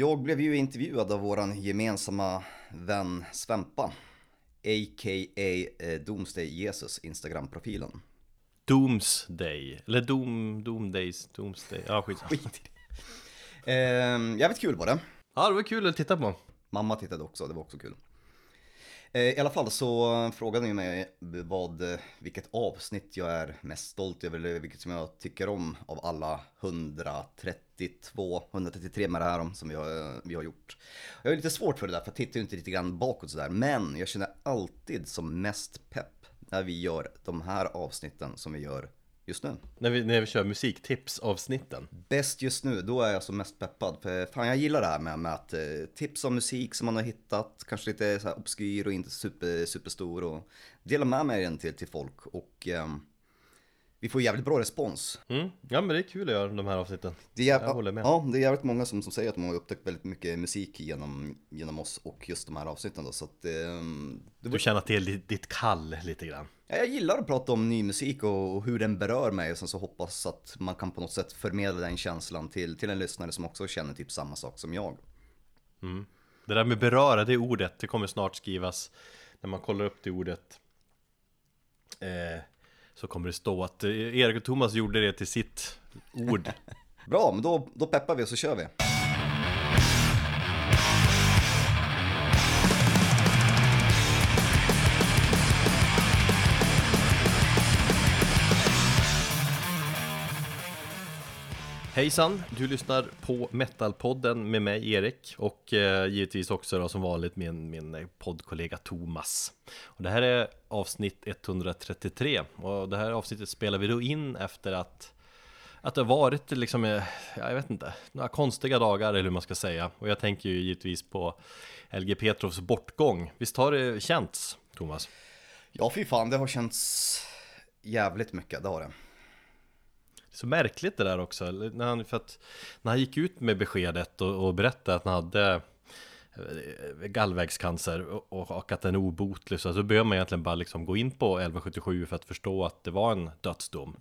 Jag blev ju intervjuad av våran gemensamma vän Svempa, a.k.a. eh, Doomsday Jesus, Instagram-profilen. Doomsday, eller Doom, Doomdays, Doomsday, ja skit. Skit. Eh, jävligt kul var det. Ja det var kul att titta på. Mamma tittade också, det var också kul. Eh, I alla fall så frågade ni mig vad, eh, vilket avsnitt jag är mest stolt över, eller vilket som jag tycker om av alla 132, 133 med det här som vi har, eh, vi har gjort. Jag har lite svårt för det där, för jag tittar ju inte lite grann bakåt sådär, men jag känner alltid som mest pepp när vi gör de här avsnitten som vi gör just nu. När vi, när vi kör musiktips-avsnitten. Bäst just nu, då är jag som mest peppad. För fan jag gillar det här med, med att eh, tipsa om musik som man har hittat, kanske lite så obskyr och inte super, superstor och dela med mig den till, till folk och eh, vi får jävligt bra respons. Mm. Ja men det är kul att göra de här avsnitten. Det är, Jag håller med. Ja, det är jävligt många som, som säger att de har upptäckt väldigt mycket musik genom, genom oss och just de här avsnitten då, så att eh, det Du känner till ditt- kall lite grann. ja, Jag gillar att prata om ny musik och, och hur den berör mig och sen så hoppas att man kan på något sätt förmedla den känslan till, till en lyssnare som också känner typ samma sak som jag. Det där med beröra, det ordet, det kommer snart skrivas När man kollar upp det ordet eh, så kommer det stå att eh, Erik och Thomas gjorde det till sitt ord Bra, men då, då peppar vi och så kör vi. Hejsan, du lyssnar på Metalpodden med mig Erik och eh, givetvis också då, som vanligt min, min poddkollega Thomas. Och det här är avsnitt 133 och det här avsnittet spelar vi då in efter att att det har varit liksom, eh, jag vet inte, några konstiga dagar eller hur man ska säga. Och jag tänker ju givetvis på LG Petrovs bortgång. Visst har det känts, Thomas? Ja, fy fan, det har känts jävligt mycket, det har det. Så märkligt det där också, när han, för att när han gick ut med beskedet och, och berättade att han hade eh, gallvägscancer och, och att den är obotlig så, så behöver man egentligen bara liksom gå in på 1177 för att förstå att det var en dödsdom.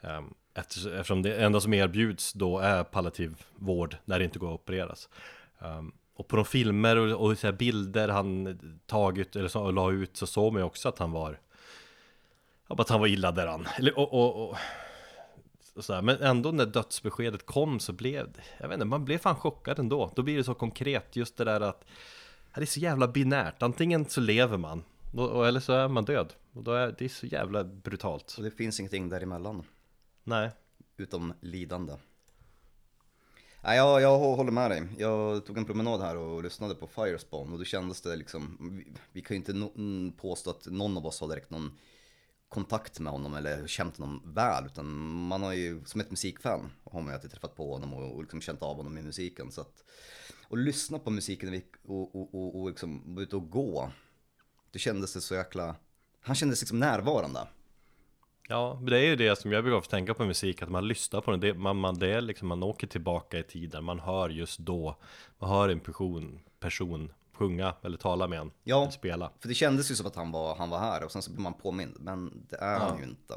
Ehm, Eftersom det enda som erbjuds då är palliativ vård när det inte går att opereras. Ehm, och på de filmer och, och så bilder han tagit eller så, la ut så såg man ju också att han var att han var illa däran. Och, och, och, och så här. Men ändå när dödsbeskedet kom så blev jag vet inte, man blev fan chockad ändå. Då blir det så konkret, just det där att det är så jävla binärt. Antingen så lever man, och, och, eller så är man död. Och då är det är så jävla brutalt. Så det finns ingenting däremellan, Nej. utom lidande. Nej, jag, jag håller med dig. Jag tog en promenad här och lyssnade på Firespawn och då kändes det liksom, vi, vi kan ju inte no, påstå att någon av oss har direkt någon kontakt med honom eller känt honom väl, utan man har ju, som ett musikfan, har man ju alltid träffat på honom och, och liksom känt av honom i musiken. Så att, och lyssna på musiken och, och, och, och liksom vara ute och gå, det kändes det så jäkla, han kändes liksom närvarande. Ja, det är ju det som jag brukar tänka på musik, att man lyssnar på den, det, man, man, det är liksom, man åker tillbaka i tiden, man hör just då, man hör en person, person sjunga eller tala med en, Ja. eller spela. För det kändes ju som att han var, han var här och sen så blir man påmind, men det är han ju inte.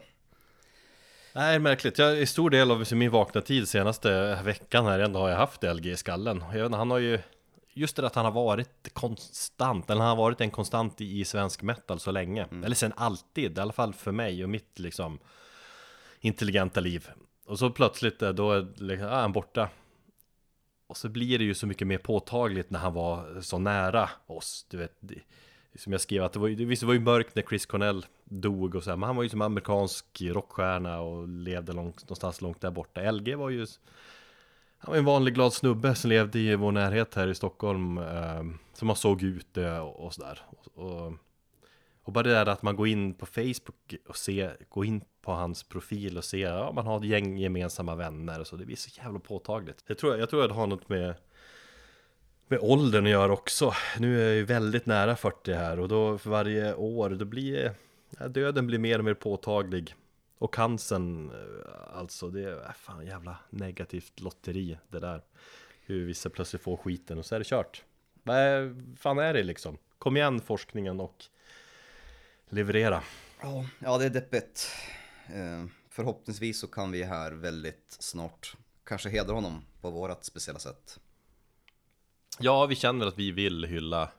Nej, märkligt. Jag, I stor del av min vakna tid senaste veckan här ändå har jag haft LG i skallen. Jag vet, inte, han har ju, just det att han har varit konstant, eller han har varit en konstant i, i svensk metal så länge. Eller sen alltid, i alla fall för mig och mitt liksom intelligenta liv. Och så plötsligt då är liksom, ah, han borta. Och så blir det ju så mycket mer påtagligt när han var så nära oss. Du vet, det, som jag skrev att det var, ju- visst det var ju mörkt när Chris Cornell dog och så här, men han var ju som amerikansk rockstjärna och levde långt, någonstans långt där borta. LG var ju han var en vanlig glad snubbe som levde i vår närhet här i Stockholm eh, Som man såg ute och, och sådär och, och, och bara det där att man går in på Facebook och ser Går in på hans profil och ser Ja man har ett gäng gemensamma vänner och så. Det blir så jävla påtagligt. Jag tror, jag tror att det har något med med åldern att göra också. Nu är jag ju väldigt nära 40 här och då för varje år då blir ja, Döden blir mer och mer påtaglig. Och cancern, eh, alltså det är äh, fan jävla negativt lotteri det där. Hur vissa plötsligt får skiten och så är det kört. Vad fan är det liksom? Kom igen forskningen och leverera Ja, ja det är deppigt. Eh, förhoppningsvis så kan vi här väldigt snart kanske hedra honom på vårat speciella sätt. Ja, vi känner att vi vill hylla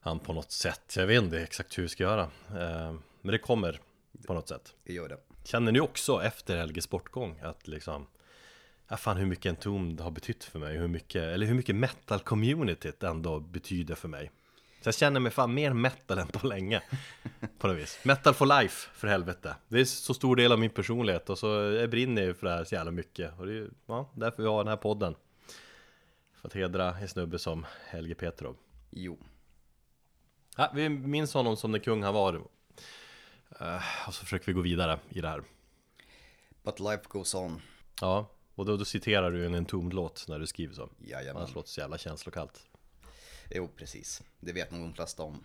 han på något sätt. Jag vet inte exakt hur vi ska göra. Eh, men det kommer på något sätt. Vi gör det. Känner ni också efter Helges bortgång att liksom Ja fan hur mycket Entombed har betytt för mig, hur mycket, eller hur mycket metal-communityt ändå betyder för mig Så jag känner mig fan mer metal än på länge. På något vis. Metal for life, för helvete. Det är så stor del av min personlighet och så jag brinner ju för det här så jävla mycket. Och det är ju, ja, därför vi har den här podden. För att hedra en snubbe som Helge Petrov Jo. Ja, vi minns honom som den kung han var. Eh, Och så försöker vi gå vidare i det här. But life goes on. Ja, och då, då citerar du en Entombed-låt när du skriver så. Jajamän. Annars låter det så jävla känslokallt Jo, precis. Det vet nog de flesta om.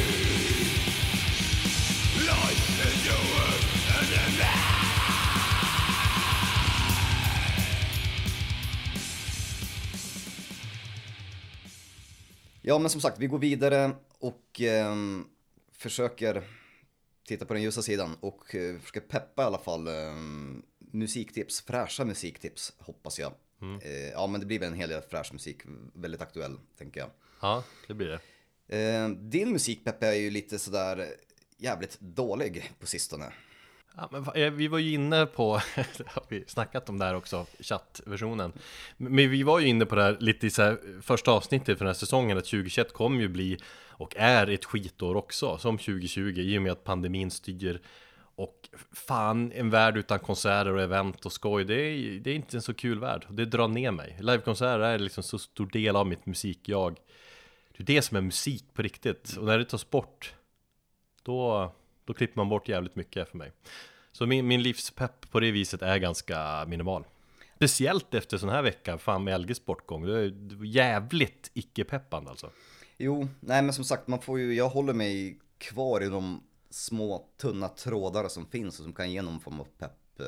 Ja, men som sagt, vi går vidare och ehm, försöker titta på den ljusa sidan och eh, försöker peppa i alla fall ehm, musiktips, fräscha musiktips hoppas jag. Eh, ja, men det blir väl en hel del fräsch musik, väldigt aktuell tänker jag. Ja, det blir det Eh, din musikpepp är ju lite sådär jävligt dålig på sistone ja, men eh, Vi var ju inne på, har vi snackat om där också, chattversionen. Men vi var ju inne på det här lite i så här, första avsnittet för den här säsongen Att 2021 kommer ju bli och är ett skitår också Som 2020 i och med att pandemin styr. Och fan, en värld utan konserter och event och skoj Det är, det är inte en så kul värld, det drar ner mig. Livekonserter är liksom så stor del av mitt musikjag. Det är det som är musik på riktigt. Och när det tas bort Då, då klipper man bort jävligt mycket för mig Så min, min livspepp på det viset är ganska minimal Speciellt efter sån här vecka, fan med Elges bortgång Det är jävligt icke-peppande alltså Jo, nej men som sagt, man får ju, jag håller mig kvar i de små tunna trådar som finns och som kan ge någon form av pepp. Jag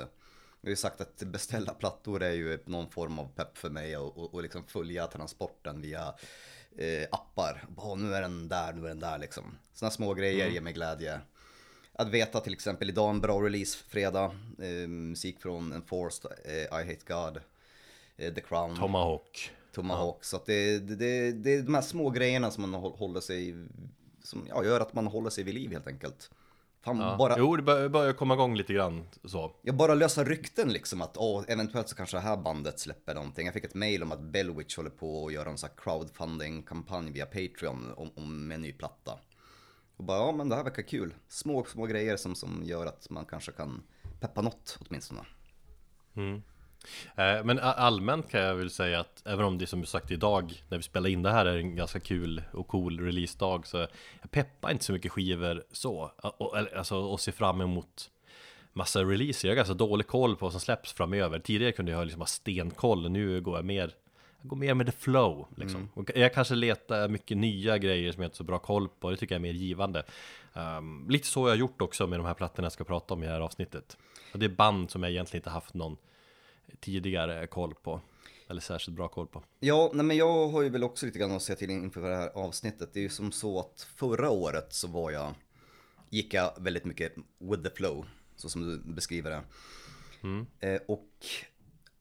har ju sagt att beställa plattor är ju någon form av pepp för mig och, och, och liksom följa transporten via eh, appar. Bara, nu är den där, nu är den där liksom. Sådana små grejer ger mig glädje. Att veta till exempel idag en bra release fredag, eh, musik från Enforced, eh, I Hate God, eh, The Crown. Tomahawk Tomahawk. Så att det, det, det, är de här små grejerna som man hå- håller sig, som ja, gör att man håller sig vid liv helt enkelt. Fan, ja. bara, Jo, det bör- börjar komma igång lite grann så jag bara lösa rykten liksom att åh, eventuellt så kanske det här bandet släpper någonting. Jag fick ett mail om att Bellwitch håller på att göra en sån här crowdfunding-kampanj via Patreon om, om en ny platta. Och bara, ja men det här verkar kul. Små, små grejer som, som gör att man kanske kan peppa något åtminstone. Mm. Eh, Men allmänt kan jag väl säga att även om det som sagt idag när vi spelar in det här är en ganska kul och cool releasedag så jag peppar inte så mycket skivor så. Och, alltså och ser fram emot massa releaser. Jag har ganska dålig koll på vad som släpps framöver. Tidigare kunde jag ha liksom ha stenkoll nu går jag mer jag går mer med the flow liksom. Och jag kanske letar mycket nya grejer som jag inte har så bra koll på. Det tycker jag är mer givande. Ehm, lite så har jag gjort också med de här plattorna jag ska prata om i det här avsnittet. Och det är band som jag egentligen inte haft någon tidigare koll på. Eller särskilt bra koll på. Ja, nej men jag har ju väl också lite grann att säga till inför det här avsnittet. Det är ju som så att förra året så var jag, gick jag väldigt mycket with the flow, så som du beskriver det. Eh, och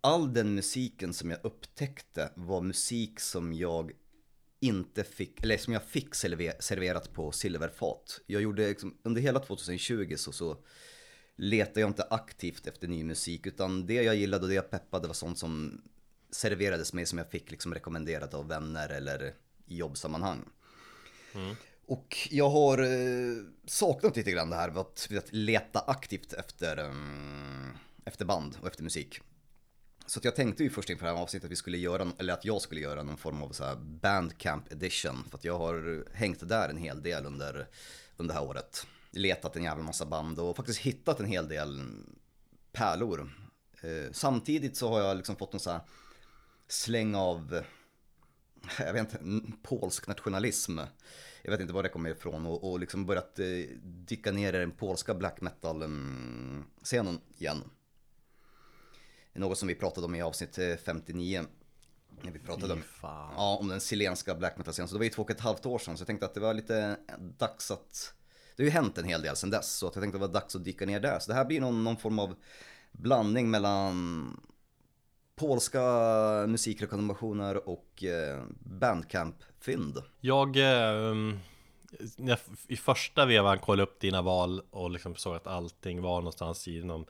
all den musiken som jag upptäckte var musik som jag inte fick, eller som jag fick server- serverat på silverfat. Jag gjorde liksom, under hela 2020 så, så letade jag inte aktivt efter ny musik, utan det jag gillade och det jag peppade var sånt som serverades mig som jag fick liksom rekommenderat av vänner eller i jobbsammanhang. Och jag har eh, saknat lite grann det här med att leta aktivt efter, mm, efter band och efter musik. Så att jag tänkte ju först inför det här avsnittet att vi skulle göra, eller att jag skulle göra någon form av så här bandcamp edition. För att jag har hängt där en hel del under, under det här året. Letat en jävla massa band och faktiskt hittat en hel del pärlor. Eh, samtidigt så har jag liksom fått en så här släng av, eh, jag vet inte, polsk nationalism. Jag vet inte var det kommer ifrån och, och liksom börjat eh, dyka ner i den polska black metal-scenen mm, igen. Något som vi pratade om i avsnitt eh, 59. När vi pratade om, ja, om den chilenska black metal-scenen. Så det var ju två och ett halvt år sedan. Så jag tänkte att det var lite dags att... Det har ju hänt en hel del sedan dess. Så att jag tänkte att det var dags att dyka ner där. Så det här blir någon, någon form av blandning mellan polska musikrekommendationer och eh, bandcamp-fynd. Jag, eh, f- i första vevan kollade upp dina val och liksom såg att allting var någonstans i någon,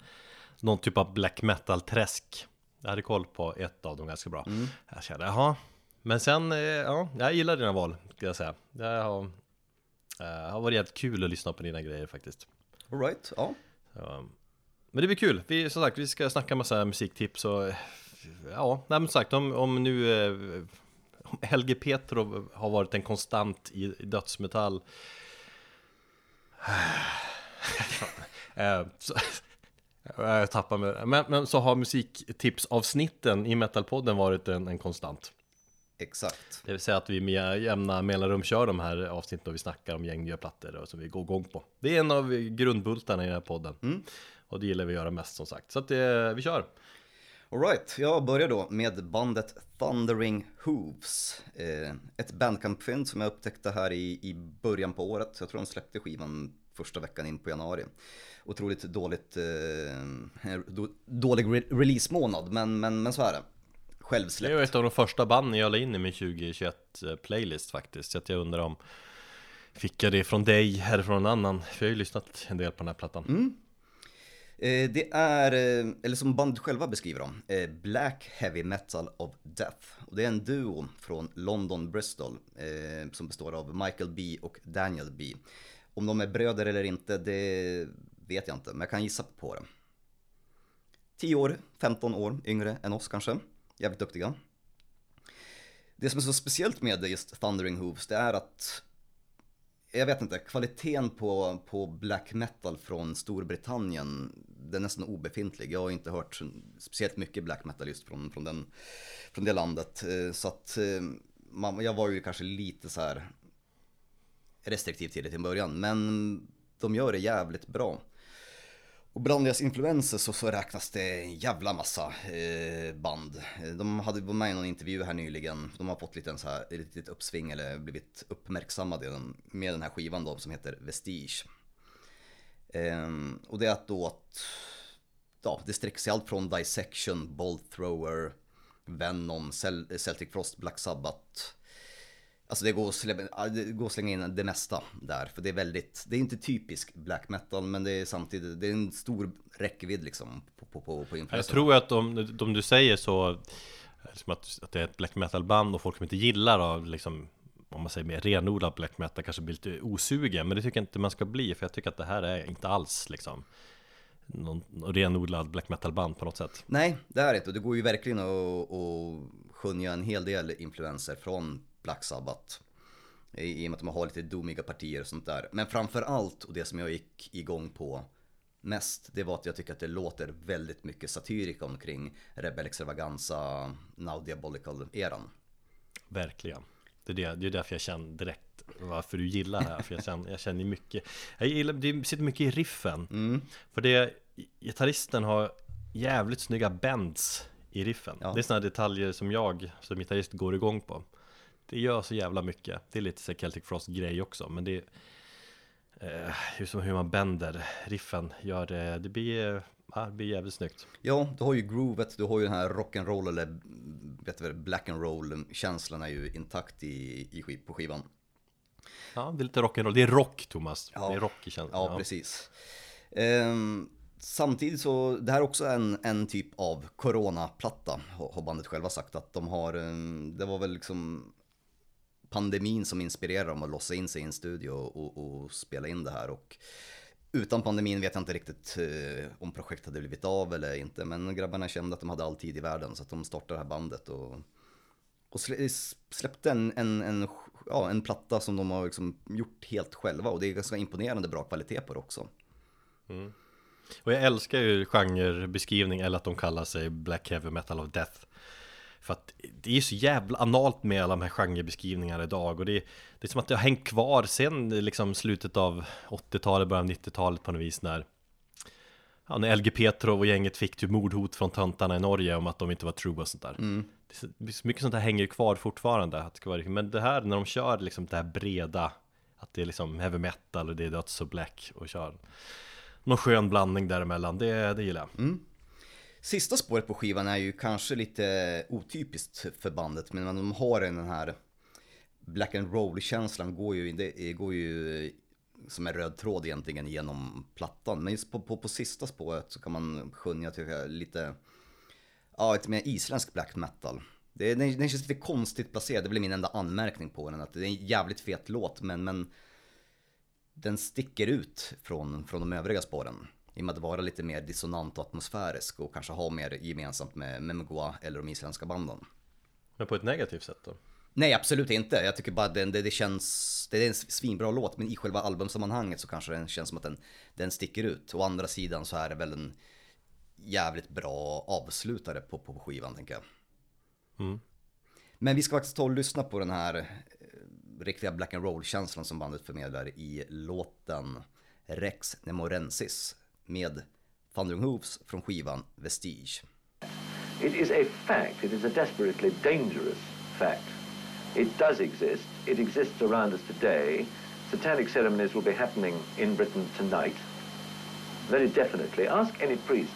någon typ av black metal-träsk. Jag hade koll på ett av dem ganska bra. Jag kände, jaha. Men sen, eh, ja, jag gillar dina val, ska jag säga. Det har, eh, har varit jävligt kul att lyssna på dina grejer faktiskt. Alright, ja. Så, men det blir kul, vi, som sagt, vi ska snacka massa musiktips och Ja, nej men sagt om, om nu eh, om Helge Petrov har varit en konstant i, dödsmetall eh, så, Jag tappar mig. Men, men så har musiktipsavsnitten i Metalpodden varit en, en konstant. Exakt. Det vill säga att vi med jämna mellanrum kör de här avsnitten och vi snackar om gäng nya plattor och som vi går igång på. Det är en av grundbultarna i den här podden. Och det gillar vi att göra mest som sagt. Så att det, vi kör. Alright, jag börjar då med bandet Thundering Hooves. Eh, ett bandcamp-fynd som jag upptäckte här i, i början på året. Jag tror de släppte skivan första veckan in på januari. Otroligt dåligt, eh, då, dålig re- release-månad, men, men, men så är det. Det Självsläppt. är ett av de första banden jag la in i min 2021 playlist faktiskt Så att jag undrar om Fick jag det från dig eller från någon annan? För jag har ju lyssnat en del på den här plattan Eh, det är, eh, eller som bandet själva beskriver dem, eh, Black Heavy Metal of Death. Och det är en duo från London, Bristol, eh, som består av Michael B och Daniel B. Om de är bröder eller inte, det vet jag inte, men jag kan gissa på det. 10 år, 15 år yngre än oss kanske. Jävligt duktiga. Det som är så speciellt med just Thundering Hooves, det är att jag vet inte, kvaliteten på, på black metal från Storbritannien, den är nästan obefintlig. Jag har inte hört speciellt mycket black metal just från, från, den, från det landet. Eh, så att eh, man, jag var ju kanske lite så här restriktiv till det till en början, men de gör det jävligt bra. Och bland deras influenser så, så räknas det en jävla massa eh, band. De hade varit med i någon intervju här nyligen. De har fått lite så här, ett litet uppsving eller blivit uppmärksammade med den här skivan då som heter Vestige. Eh, och det är att då att ja, det sträcker sig allt från Dissection, Bolt Thrower, Venom, Cel- Celtic Frost, Black Sabbath. Alltså det går, att slänga, det går att slänga in det mesta där, för det är väldigt, det är inte typisk black metal, men det är samtidigt, det är en stor räckvidd liksom på, på, på, på Jag tror att om, om du säger så liksom att, att det är ett black metal band och folk som inte gillar då, liksom om man säger mer renodlad black metal kanske blir lite osugen Men det tycker jag inte man ska bli för jag tycker att det här är inte alls liksom Någon någon renodlad black metal band på något sätt Nej, det är det inte. Och det går ju verkligen att, att skönja en hel del influenser från Black Sabbath. I, I och med att de har lite doomiga partier och sånt där. Men framför allt, och det som jag gick igång på mest, det var att jag tycker att det låter väldigt mycket satyrika omkring Rebel Extravaganza, Now Diabolical-eran. Verkligen Det är, det, det är därför jag känner direkt varför du gillar det här För jag känner, jag känner mycket Jag gillar, det sitter mycket i riffen För det, gitarristen har jävligt snygga bends i riffen Ja. Det är sådana detaljer som jag som gitarrist går igång på Det gör så jävla mycket Det är lite så Celtic Frost grej också Men det är eh, hur, som hur man bänder riffen gör det Det blir, Ja, det blir jävligt snyggt. Ja, du har ju groovet, du har ju den här rock'n'roll eller vet du, black and roll känslan är ju intakt i, i, skiv- på skivan. Ja, det är lite rock'n'roll. Det är rock, Thomas. Ja. Det är rock i känslan. Ja, precis. Ehm, samtidigt så, det här är också en, en typ av coronaplatta, har bandet själva sagt att de har, en- det var väl liksom pandemin som inspirerar dem att låsa in sig i en studio och, och spela in det här och utan pandemin vet jag inte riktigt eh, om projektet hade blivit av eller inte, men grabbarna kände att de hade all tid i världen så att de startade det här bandet och, och eh, släppte en, en, en, ja, en platta som de har liksom gjort helt själva och det är ganska imponerande bra kvalitet på det också. Mm. Och jag älskar ju genrebeskrivning eller att de kallar sig Black Heavy Metal of Death. För att det är så jävla analt med alla de här genrebeskrivningarna idag och det är, det är som att det har hängt kvar sen liksom slutet av 80-talet, början av 90-talet på något vis när Ja, när LG Petrov och gänget fick typ mordhot från töntarna i Norge om att de inte var true och sånt där. Är så- mycket sånt där hänger kvar fortfarande. Att det ska vara, men det här när de kör liksom det här breda, att det är liksom heavy metal och det är döds och black och kör någon skön blandning däremellan, det, det gillar jag. Sista spåret på skivan är ju kanske lite otypiskt för bandet, men de har den här black and roll-känslan går ju, det går ju som en röd tråd egentligen genom plattan. Men just på, på, på sista spåret så kan man skönja tycker lite, ja, ett mer isländsk black metal. Det, den, den känns lite konstigt placerad, det blir min enda anmärkning på den. Att det är en jävligt fet låt, men, men den sticker ut från, från de övriga spåren. I och med att vara lite mer dissonant och atmosfärisk och kanske ha mer gemensamt med Memgoa eller de isländska banden. Men på ett negativt sätt då? Nej, absolut inte. Jag tycker bara att den, det, det känns, det är en svinbra låt, men i själva albumsammanhanget så kanske den känns som att den, den sticker ut. Å andra sidan så är det väl en jävligt bra avslutare på, på skivan, tänker jag. Men vi ska faktiskt ta och lyssna på den här eh, riktiga black and roll-känslan som bandet förmedlar i låten Rex Nemorensis med Thundering Hooves från skivan Vestige. It is a fact, it is a desperately dangerous fact. It does exist, it exists around us today. Satanic ceremonies will be happening in Britain tonight. Very definitely. Ask any priest.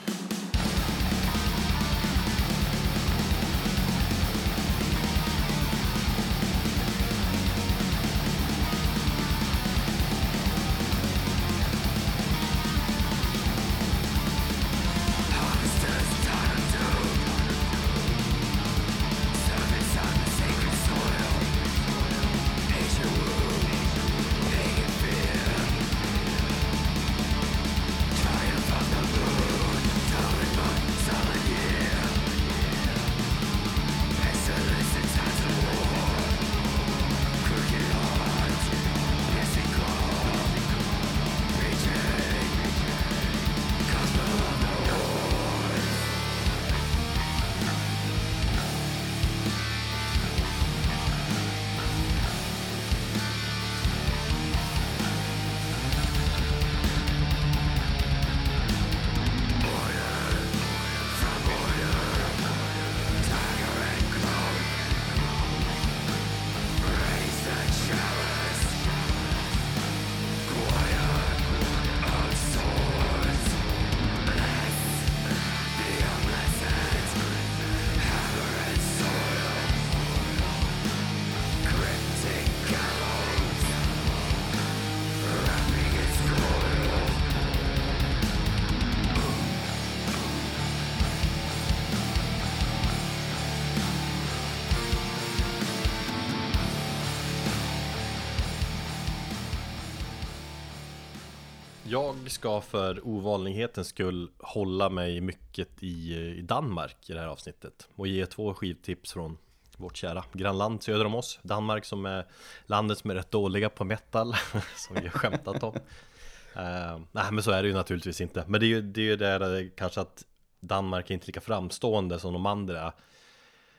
Jag ska för ovanlighetens skull hålla mig mycket i, i Danmark i det här avsnittet och ge två skivtips från vårt kära grannland söder om oss Danmark som är landet som är rätt dåliga på metal som vi har skämtat om. Uh, Nej men så är det ju naturligtvis inte. Men det är ju det, är ju där kanske att Danmark är inte lika framstående som de andra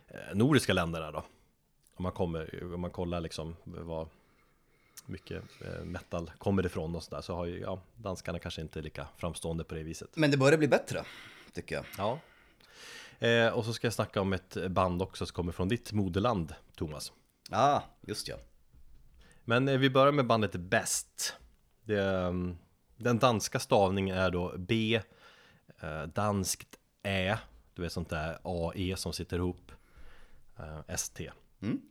eh, nordiska länderna då. Om man kommer, om man kollar liksom vad mycket eh, metal kommer ifrån och sådär så har ju, ja, danskarna kanske inte lika framstående på det viset. Men det börjar bli bättre, tycker jag. Ja. Eh, och så ska jag snacka om ett band också som kommer från ditt moderland, Thomas. Ja, ah, just ja. Men eh, vi börjar med bandet Best. Det, um, den danska stavningen är då B eh, danskt Ä, du vet sånt där AE som sitter ihop, eh, ST. Mm.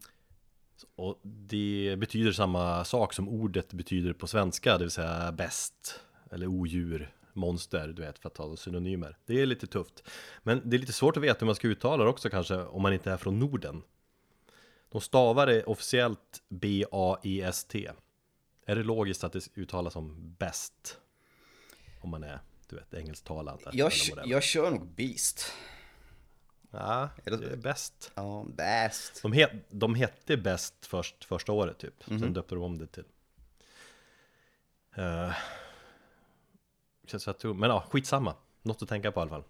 Och det betyder samma sak som ordet betyder på svenska, det vill säga bäst, eller odjur, monster, du vet, för att ta synonymer. Det är lite tufft. Men det är lite svårt att veta hur man ska uttala det också kanske, om man inte är från Norden. De stavar det officiellt B-A-E-S-T. Är det logiskt att det uttalas som bäst? Om man är, du vet, engelsktalande. Jag, jag kör nog Beast. Ja, Är det- det är bäst. Ja, bäst. De, het, de hette bäst först, första året typ, Mhm. sen döpte de om det till uh, jag tror, Men ja, skitsamma, något att tänka på i alla fall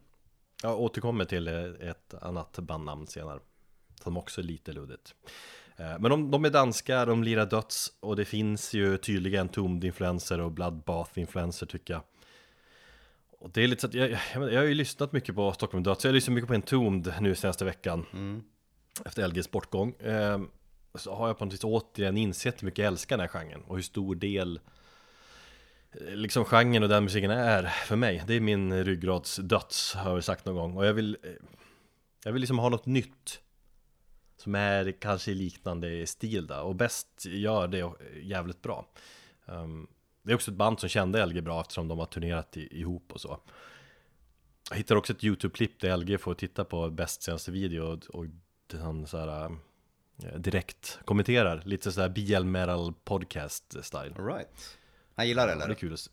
Jag återkommer till eh, ett annat bandnamn senare Som också är lite luddigt Eh, Men de, de är danska, de lirar döds och det finns ju tydligen Tomd-influenser och Bloodbath-influenser tycker jag och det är lite så att jag, jag, jag har ju lyssnat mycket på Stockholm Döds, jag har lyssnat mycket på Entombed nu senaste veckan. Efter LGs bortgång. Eh, Så har jag på något vis återigen insett hur mycket jag älskar den här genren och hur stor del eh, Liksom genren och den musiken är för mig. Det är min ryggradsdöds har jag sagt någon gång. Och jag vill eh, Jag vill liksom ha något nytt Som är kanske liknande stil där. Och bäst gör det jävligt bra. Ehm, Det är också ett band som kände LG bra eftersom de har turnerat i, ihop och så jag hittar också ett YouTube-klipp där LG får titta på bäst senaste video och, han så här, eh, direkt kommenterar lite sådär BL metal podcast style. All right. Han gillar det Det är eller? kul att se.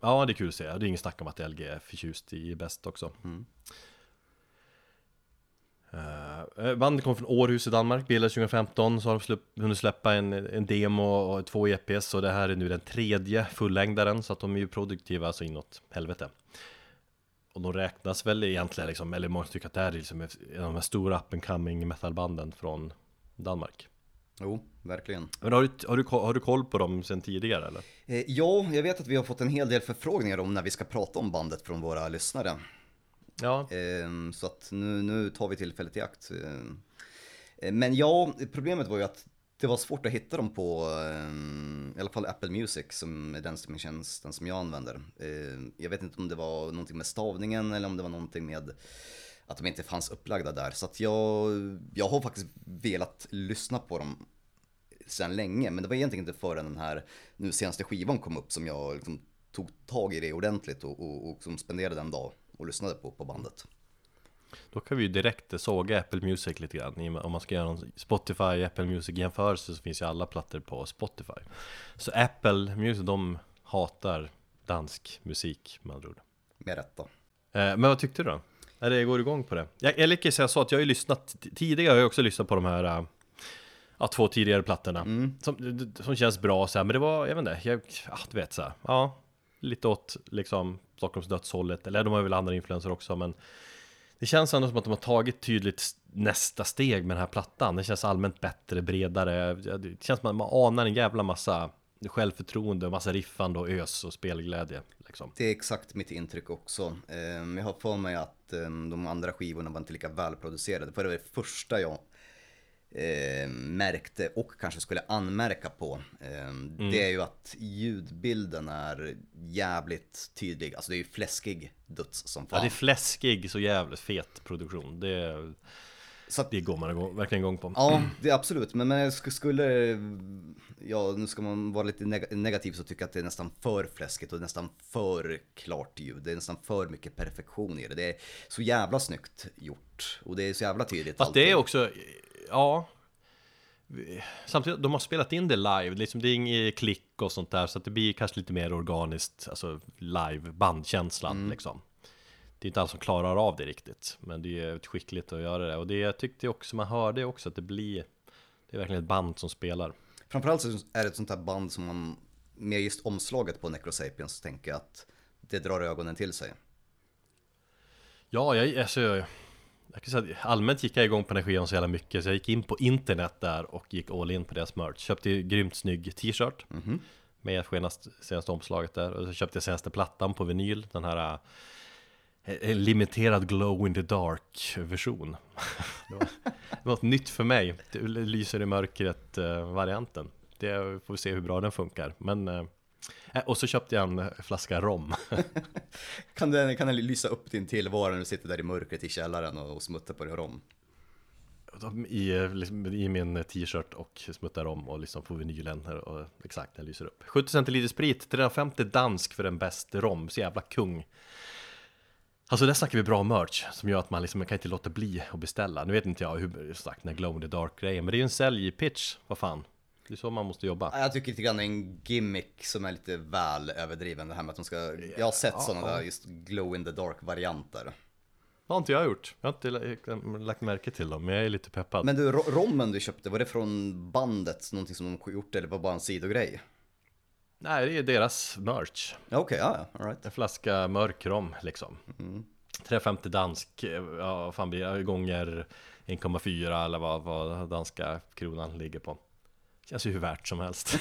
Ja, det är kul att se. Det är ingen snack om att LG är förtjust i bäst också. Uh, bandet kom från Århus i Danmark, bildades 2015, så har de släpp, hunnit släppa en, en demo och två EPs och det här är nu den tredje fullängdaren så att de är ju produktiva så inåt helvete. Och de räknas väl egentligen liksom, eller många tycker att det här är liksom en av de här stora up and coming metalbanden från Danmark. Jo, verkligen. Men har du, har du, har du koll på dem sen tidigare eller? Eh, ja, jag vet att vi har fått en hel del förfrågningar om när vi ska prata om bandet från våra lyssnare. Ja, ehm, Så att nu, nu tar vi tillfället i akt. Ehm, men ja, problemet var ju att det var svårt att hitta dem på ehm, i alla fall Apple Music som är den streamingtjänsten som jag använder. Jag vet inte om det var någonting med stavningen eller om det var någonting med att de inte fanns upplagda där. Så att jag, jag har faktiskt velat lyssna på dem sedan länge. Men det var egentligen inte förrän den här nu senaste skivan kom upp som jag liksom tog tag i det ordentligt och, och, och som spenderade en dag och lyssnade på, på bandet. Då kan vi ju direkt såga Apple Music lite grann Om man ska göra en Spotify Apple Music jämförelse så finns ju alla plattor på Spotify Så Apple Music, de hatar dansk musik med andra ord Med rätta. eh, Men vad tyckte du då? Är det, går igång på det? Jag, jag lyckas säga så att jag har ju lyssnat Tidigare har jag också lyssnat på de här eh, Ja, två tidigare plattorna som, som känns bra så här, men det var, jag vet inte, jag, ja, du vet så här, ja Lite åt liksom Stockholms dödshållet, eller de har väl andra influenser också men Det känns ändå som att de har tagit tydligt nästa steg med den här plattan Det känns allmänt bättre, bredare Det känns som att man anar en jävla massa självförtroende, massa riffande och ös och spelglädje liksom. Det är exakt mitt intryck också. Ehm, jag har för mig att ehm, de andra skivorna var inte lika välproducerade. För det var det första jag eh, märkte och kanske skulle anmärka på. Ehm, Det är ju att ljudbilden är jävligt tydlig. Alltså det är ju fläskig döds som Ja, fan. det är fläskig, så jävligt fet produktion Det, Så att, det går man igång, verkligen igång på Ja, det är absolut. Men, men skulle, ja nu ska man vara lite neg- negativ så tycker jag att det är nästan för fläskigt och nästan för klart ljud. Det är nästan för mycket perfektion i det. Det är så jävla snyggt gjort. Och det är så jävla tydligt. Fast det är också, ja. Samtidigt, de har spelat in det live, liksom det är inget klick och sånt där Så att det blir kanske lite mer organiskt, alltså live, bandkänslan liksom. Det är inte alla som klarar av det riktigt Men det är skickligt att göra det. Och det jag tyckte också, man hörde också att det blir Det är verkligen ett band som spelar. Framförallt så är det ett sånt här band som man, med just omslaget på Necrosapiens, tänker jag att det drar ögonen till sig. Ja, jag, alltså, jag, kan säga allmänt gick jag igång på energin så jävla mycket Så jag gick in på internet där och gick all in på deras merch. Köpte ju grymt snygg t-shirt. Med senaste, senaste omslaget där. Och så köpte jag senaste plattan på vinyl Den här eh, en limiterad glow in the dark version. Det, var, det var något nytt för mig. Det lyser i mörkret eh, varianten. Det får vi se hur bra den funkar. Men eh, Eh, Och så köpte jag en eh, flaska rom. Kan den, kan den lysa upp din tillvaro när du sitter där i mörkret i källaren och, och smuttar på din rom? I, eh, liksom, I min eh, t-shirt och smuttar om och liksom på vinylen här och exakt, den lyser upp. 70 centiliter sprit, 350 dansk för en bäst rom, så jävla kung. Alltså där snackar vi bra merch som gör att man liksom man kan inte låta bli att beställa. Nu vet inte jag hur sagt den här glow in the dark grejen Men det är ju en säljpitch, vad fan Det är så man måste jobba. Jag tycker lite grann det är en gimmick som är lite väl överdriven det här med att de ska Jag har sett sådana där just glow in the dark varianter. Det har inte jag gjort, jag har inte la- lagt märke till dem Men jag är lite peppad. Men du, ro- rommen du köpte, var det från bandet? Någonting som de gjort eller var det bara en sidogrej? Nej, det är deras merch. Ja, Okej, ja, ja, alright. En flaska mörk rom liksom. 350 dansk, ja fan blir det, gånger 1,4 eller vad, vad danska kronan ligger på Känns ju hur värt som helst.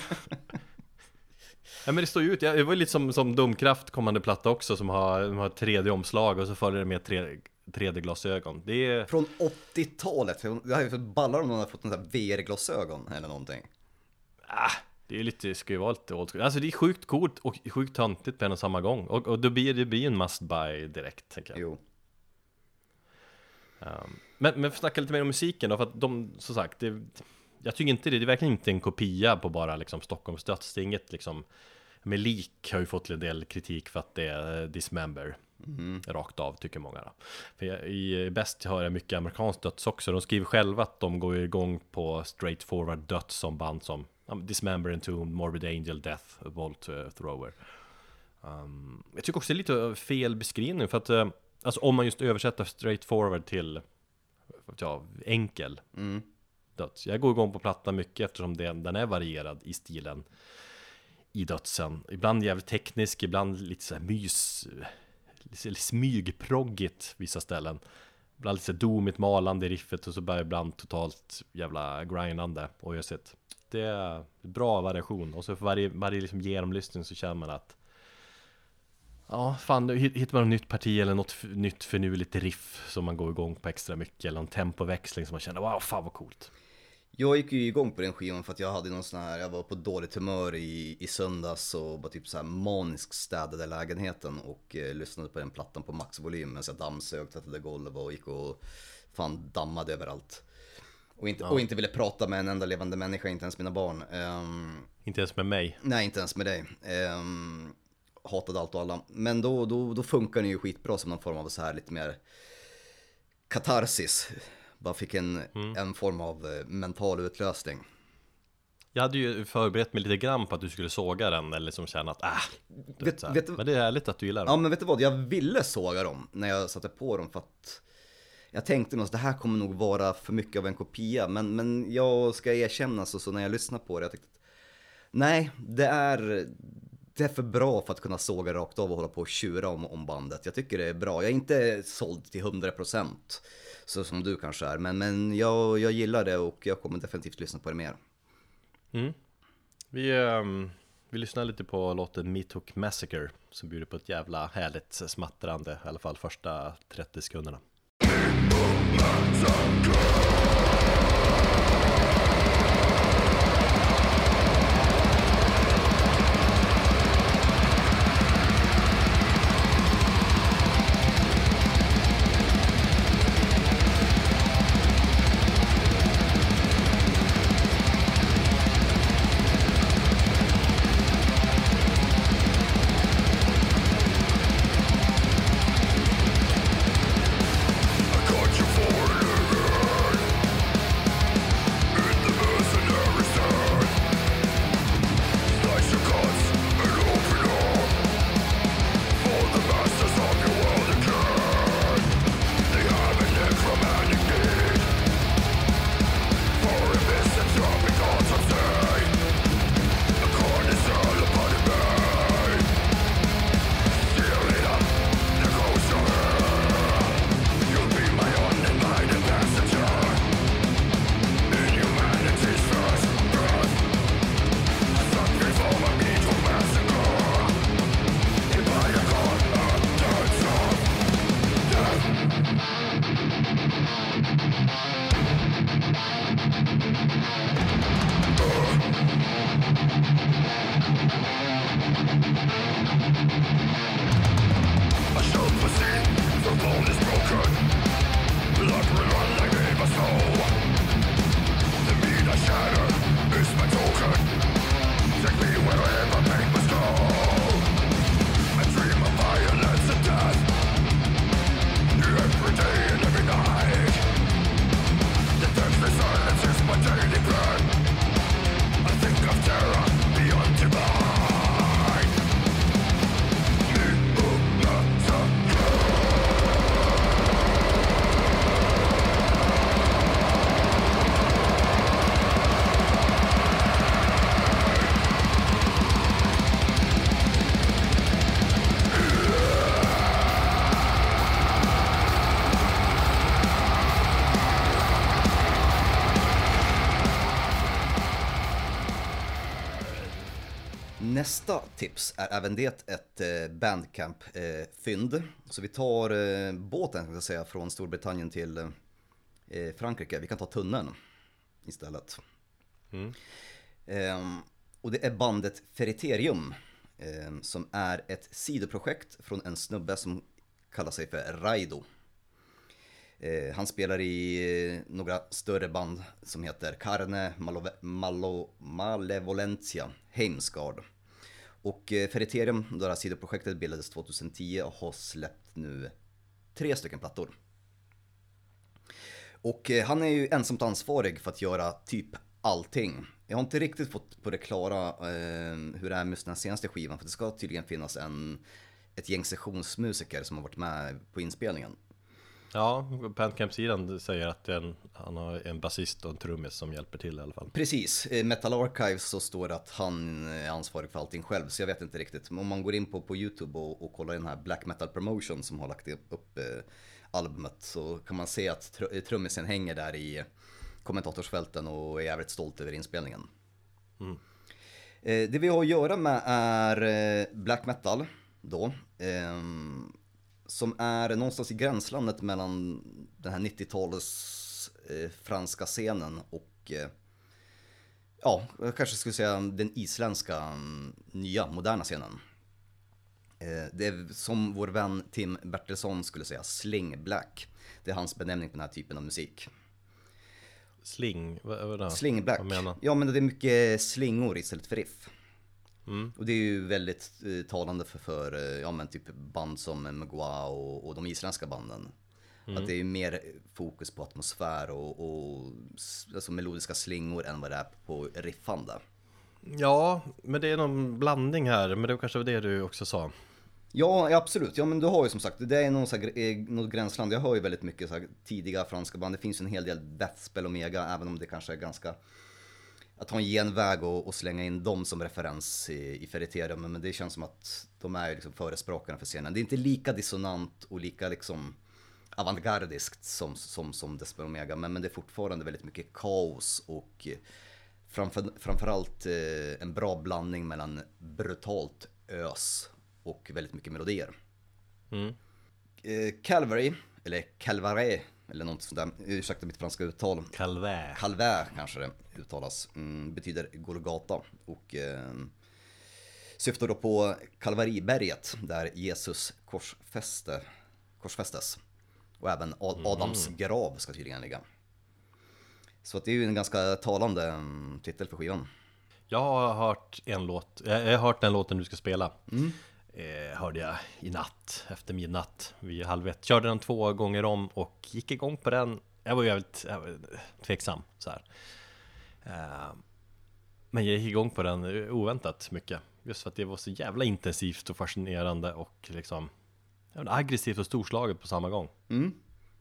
Ja men det står ju ut, det var ju lite som, som Domkraft kommande platta också som har, de har 3D-omslag och så följer det med 3, 3D-glasögon Det är, Från 80-talet, jag hade ju ballar om någon hade fått en sån här VR-glasögon eller någonting. ah, det är ju lite, det ska ju vara lite old school. Alltså det är sjukt coolt och sjukt töntigt på en och samma gång. Och, och då blir det blir en must buy direkt tänker jag. Jo. Um, men, men snacka lite mer om musiken då, för att de, som sagt, det, jag tycker inte det, det är verkligen inte en kopia på bara liksom Stockholms döds, inget liksom. Med lik har ju fått en del kritik för att det är eh, Dismember Rakt av tycker många då. För jag, i bäst hör jag mycket amerikanskt döds också. De skriver själva att de går igång på straight forward döds som band som um, Dismember, Entombed, Morbid Angel, Death, Volt uh, Thrower. Um, Jag tycker också det är lite fel beskrivning för att uh, Alltså om man just översätter straight forward till jag, enkel. Mm döds. Jag går igång på plattan mycket eftersom den, den är varierad i stilen i dödsen. Ibland jävligt teknisk, ibland lite så här mys, lite smygproggigt vissa ställen. Ibland lite domigt malande i riffet och så bara ibland totalt jävla grindande och jag sett. Det är bra variation och så för varje, varje liksom genomlyssning så känner man att Ja, fan, nu hittar man ett nytt parti eller något nytt finurligt riff som man går igång på extra mycket eller en tempoväxling som man känner wow, fan vad coolt. Jag gick ju igång på den skivan för att jag hade någon sån här, jag var på dåligt humör i, i söndags och bara typ så här manisk städade lägenheten och eh, lyssnade på den plattan på maxvolym medan jag dammsög, tvättade golv och gick och fan dammade överallt. Och inte, och inte ville prata med en enda levande människa, inte ens mina barn. Ehm, Inte ens med mig. Nej, inte ens med dig. Ehm, hatade allt och alla. Men då, då, då funkar den ju skitbra som någon form av så här lite mer katarsis. Bara fick en, en form av eh, mental utlösning. Jag hade ju förberett mig lite grann på att du skulle såga den eller som känna att ah, du vet, Vet- Men det är härligt att du gillar den. Ja men vet du vad, jag ville såga dem när jag satte på dem för att jag tänkte nog att det här kommer nog vara för mycket av en kopia. Men, men jag ska erkänna så, så när jag lyssnar på det, jag att nej, det är, det är för bra för att kunna såga rakt av och hålla på och tjura om, om bandet. Jag tycker det är bra. Jag är inte såld till 100% så som du kanske är. Men, men jag, jag gillar det och jag kommer definitivt lyssna på det mer. Mm. Vi, um, vi lyssnar lite på låten Meat Hook Massacre som bjuder på ett jävla härligt smattrande, i alla fall första 30 sekunderna. Meat tips är även det ett eh, Bandcamp-fynd. Så vi tar eh, båten kan jag säga, från Storbritannien till eh, Frankrike. Vi kan ta tunneln istället. Ehm, och det är bandet Ferriterium. ehm, som är ett sidoprojekt från en snubbe som kallar sig för Raido. Eh, han spelar i eh, några större band som heter Carne, Malo, Malo, Malevolentia, Heimsgard. Och eh, Ferriterium, då det här sidoprojektet bildades 2010 och har släppt nu tre stycken plattor. Och eh, han är ju ensamt ansvarig för att göra typ allting. Jag har inte riktigt fått på det klara eh, hur det är med den senaste skivan, för det ska tydligen finnas en, ett gäng sessionsmusiker som har varit med på inspelningen. Ja, Bandcamp-sidan säger att en, han har en basist och en trummis som hjälper till i alla fall. Precis, i Metal Archives så står det att han är ansvarig för allting själv, så jag vet inte riktigt. Men om man går in på, på YouTube och, och kollar den här Black Metal Promotion som har lagt upp eh, albumet så kan man se att tr- trummisen hänger där i kommentatorsfälten och är jävligt stolt över inspelningen. Eh, det vi har att göra med är eh, black metal då. Som är någonstans i gränslandet mellan den här 90-talets eh, franska scenen och eh, ja, jag kanske skulle säga den isländska mm, nya moderna scenen. Eh, det är som vår vän Tim Bertilsson skulle säga, sling black. Det är hans benämning på den här typen av musik. Sling, vad, vad, Sling black. vad menar Ja men det är mycket slingor istället för riff. Mm. Och det är ju väldigt eh, talande för, för eh, ja, men typ band som Mgwa och, och de isländska banden. Mm. Att det är mer fokus på atmosfär och, och alltså melodiska slingor än vad det är på riffande. Ja, men det är någon blandning här, men det kanske var det du också sa. Ja, absolut. Ja, men du har ju som sagt, det är någon så här, eh, något gränsland. Jag hör ju väldigt mycket så här, tidiga franska band. Det finns ju en hel del Deathspell och Omega, även om det kanske är ganska att ta en genväg och, och slänga in dem som referens i, i Ferriterium. Men det känns som att de är liksom förespråkarna för scenen. Det är inte lika dissonant och lika liksom avantgardiskt som, som, som och Omega. Men, men det är fortfarande väldigt mycket kaos och eh, framför, framförallt eh, en bra blandning mellan brutalt ös och väldigt mycket melodier. Mm. Eh, Calvary, eller Calvare, eller något sånt där, ursäkta mitt franska uttal. Calvä. Calvär kanske det uttalas, mm, betyder Golgata och eh, syftar då på Kalvariberget där Jesus korsfäste, korsfästes. Och även A- Adams grav ska tydligen ligga. Så att det är ju en ganska talande mm, titel för skivan. Jag har hört en låt, jag har hört den låten du ska spela. Eh, hörde jag i natt, efter midnatt, vid halv ett. Körde den två gånger om och gick igång på den. Jag var jävligt jag var tveksam så här. Eh, men jag gick igång på den oväntat mycket. Just för att det var så jävla intensivt och fascinerande och liksom aggressivt och storslaget på samma gång.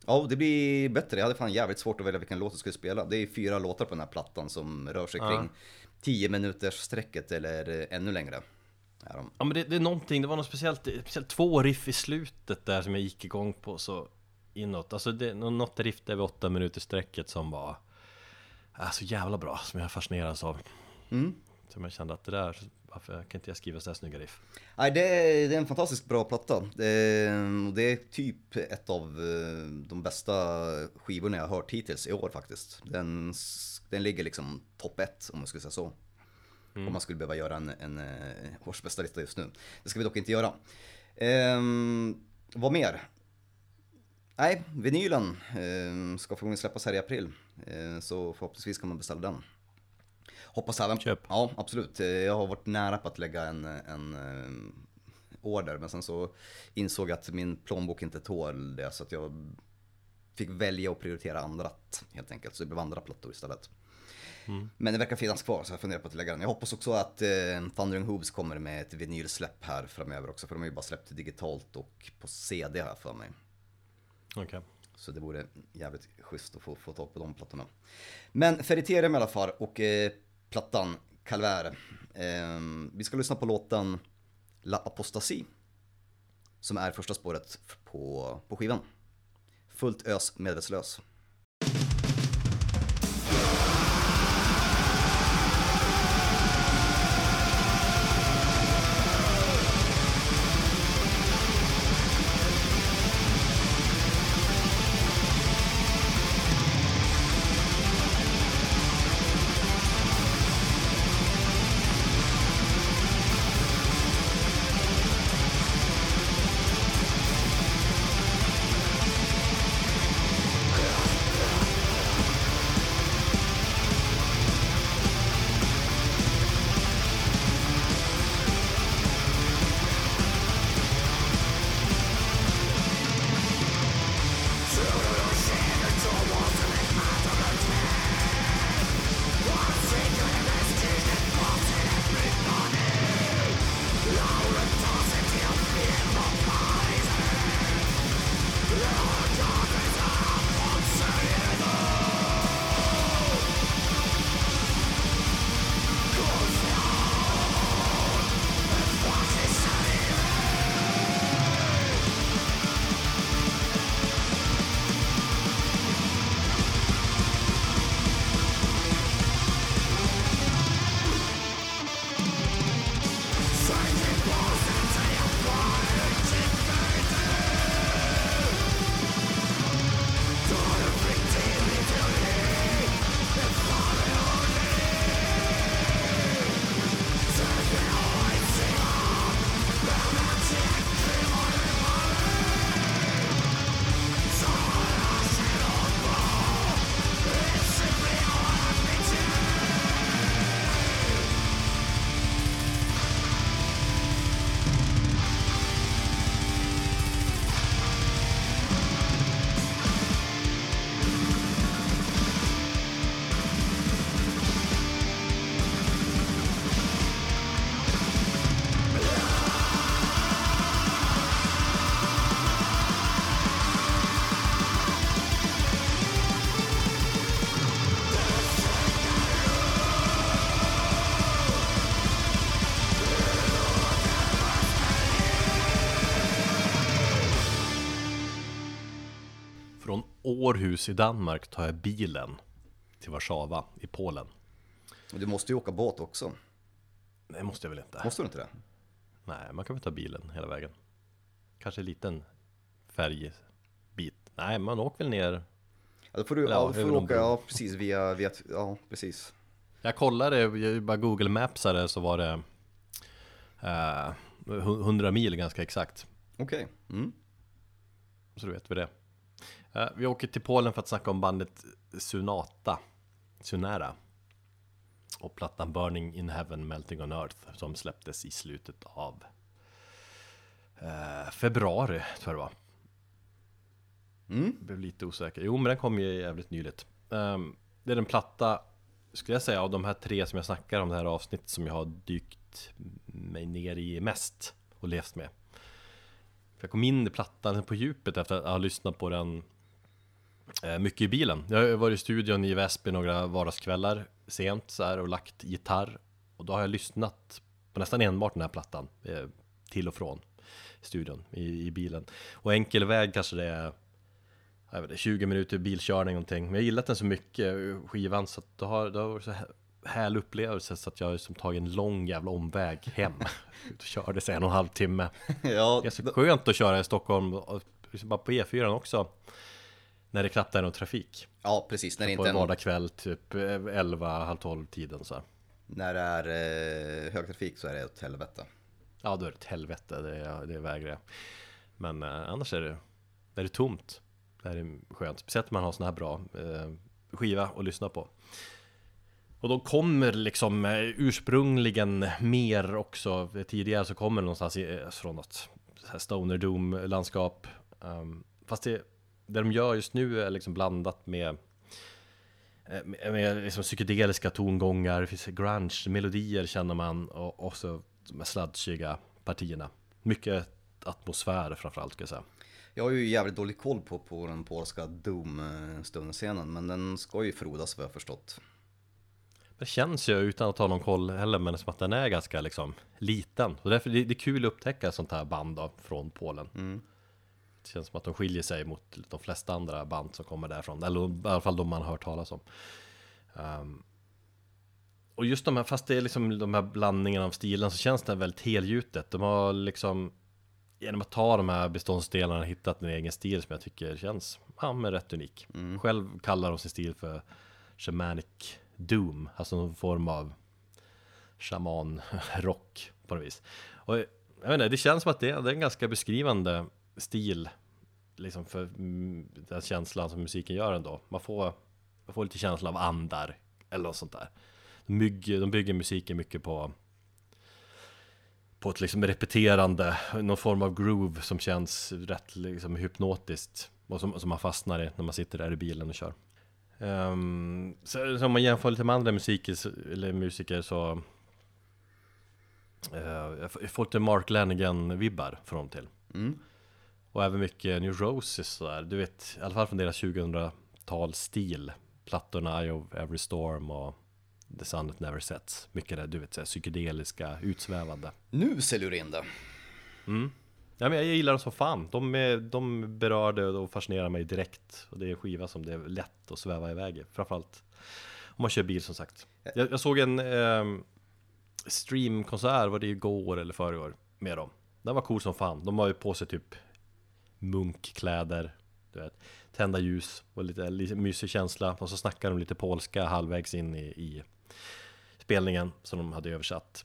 Ja, det blir bättre. Jag hade fan jävligt svårt att välja vilken låt jag skulle spela. Det är fyra låtar på den här plattan som rör sig kring 10 minuters eller eh, ännu längre. Är de. Ja men det, det är någonting, det var något speciellt, speciellt två riff i slutet där som jag gick igång på så inåt. Alltså det, något riff där vid åtta minuter sträcket som var äh, så jävla bra, som jag fascinerades av. Som jag kände att det där, varför kan inte jag skriva så här snygga riff? Nej, det är, det är en fantastiskt bra platta. Det är, det är typ ett av eh, de bästa skivorna jag har hört hittills i år faktiskt. Den, den ligger liksom topp ett om man skulle säga så. Om man skulle behöva göra en, en eh, årsbästa lista just nu. Det ska vi dock inte göra. Ehm, vad mer? Nej, vinylen eh, ska förmodligen släppas här i april. Eh, så förhoppningsvis kan man beställa den. Hoppas även... Köp. Ja, absolut. Eh, Jag har varit nära på att lägga en, en eh, order, men sen så insåg jag att min plånbok inte tål det, så att jag fick välja att prioritera andrat helt enkelt. Så det blev andra plattor istället. Men det verkar finnas kvar, så jag funderar på att lägga den. Jag hoppas också att eh, Thundering Hooves kommer med ett vinylsläpp här framöver också, för de har ju bara släppt digitalt och på CD här för mig. Okej. Så det vore jävligt schysst att få, få tag på de plattorna. Men Ferriterium i alla fall och eh, plattan Calvär. Eh, vi ska lyssna på låten La Apostasi. Som är första spåret på, på skivan. Fullt ös medvetslös. Århus i Danmark tar jag bilen till Warszawa i Polen. Du måste ju åka båt också. Det måste jag väl inte? Måste du inte det? Nej, man kan väl ta bilen hela vägen. Kanske en liten färgbit. Nej, man åker väl ner. Ja, då får du, Ja, då får du åka, ja precis, via, via, ja precis. Jag kollade, jag bara Google Mapsade så var det eh, 100 mil ganska exakt. Okej. Mm. Så du vet vi det. Eh, vi åker till Polen för att snacka om bandet Sunata. Sunara. Och plattan Burning in Heaven, Melting on Earth som släpptes i slutet av eh, februari tror jag det var. Mm. Blev lite osäker. Jo, men den kom ju jävligt nyligt. Ehm, det är den platta, skulle jag säga, av de här tre som jag snackar om det här avsnittet som jag har dykt mig ner i mest och levt med. För jag kom in i plattan på djupet efter att ha lyssnat på den mycket i bilen. Jag har varit i studion i Väsby några vardagskvällar sent så här och lagt gitarr. Och då har jag lyssnat på nästan enbart den här plattan eh, till och från studion i, i bilen. Och enkel väg kanske det är jag vet inte, 20 minuter bilkörning någonting. Men jag gillat den så mycket, skivan, så att det har, det har varit så här härlig upplevelse så att jag har liksom tagit en lång jävla omväg hem. Ut och körde sig en och en halv timme. Ja, Det är så skönt att köra i Stockholm, och liksom bara på E4 också. När det knappt är någon trafik. ja, precis. När det På inte en är, vardagskväll, typ 11, halv 12 tiden så. här. när det är eh, högtrafik så är det åt helvete. Ja, då är det ett helvete, det, det vägrar jag. Men eh, annars är det, är det tomt. Det här är skönt, speciellt om man har sån här bra eh, skiva att lyssna på. Och då kommer liksom eh, ursprungligen mer också, tidigare så kommer det någonstans i, eh, från något Stoner Doom-landskap. Um, fast det, det de gör just nu är liksom blandat med eh, med, med liksom psykedeliska tongångar, det finns grunge-melodier känner man och, och så de här sludgiga partierna. Mycket atmosfär framförallt ska jag säga. Jag har ju jävligt dålig koll på, på den polska Doom-stundscenen, men den ska ju frodas vad jag förstått. Det känns ju utan att ha någon koll heller, men som att den är ganska liksom liten. Och därför det, det är kul att upptäcka sånt här band då, från Polen. Det känns som att de skiljer sig mot de flesta andra band som kommer därifrån. Eller i alla fall de man har hört talas om. Ehm, och just de här, fast det är liksom de här blandningarna av stilen så känns det väldigt helgjutet. De har liksom genom att ta de här beståndsdelarna hittat en egen stil som jag tycker känns ja, men rätt unik. Själv kallar de sin stil för shamanic doom, alltså någon form av shaman-rock på något vis. Och jag vet inte, det känns som att det, det är en ganska beskrivande stil liksom för mm, den känslan som musiken gör ändå. Man får, man får lite känsla av andar eller något sånt där. De bygger, de bygger musiken mycket på på ett liksom repeterande, någon form av groove som känns rätt liksom hypnotiskt och som, som man fastnar i när man sitter där i bilen och kör. Um, så, så om man jämför lite med andra musiker, så- eller musiker så uh, jag får- jag får lite Mark Lanigan-vibbar från till. Mm. Och även mycket New Roses sådär, du vet, i alla fall från deras 2000-talsstil. Plattorna Eye of Every Storm och The Sun That Never Sets. Mycket det, du vet, så här psykedeliska, utsvävande. Nu säljer du in det. Ja, men jag gillar dem som fan. De, är, de berörde och fascinerar mig direkt. Och det är en skiva som det är lätt att sväva iväg i. Framförallt om man kör bil som sagt. Jag, jag såg en ehm, streamkonsert, var det igår eller förrgår, med dem. Den var cool som fan. De har ju på sig typ munkkläder, du vet, tända ljus och lite, lite mysig känsla. Och så snackar de lite polska halvvägs in i, i spelningen som de hade översatt.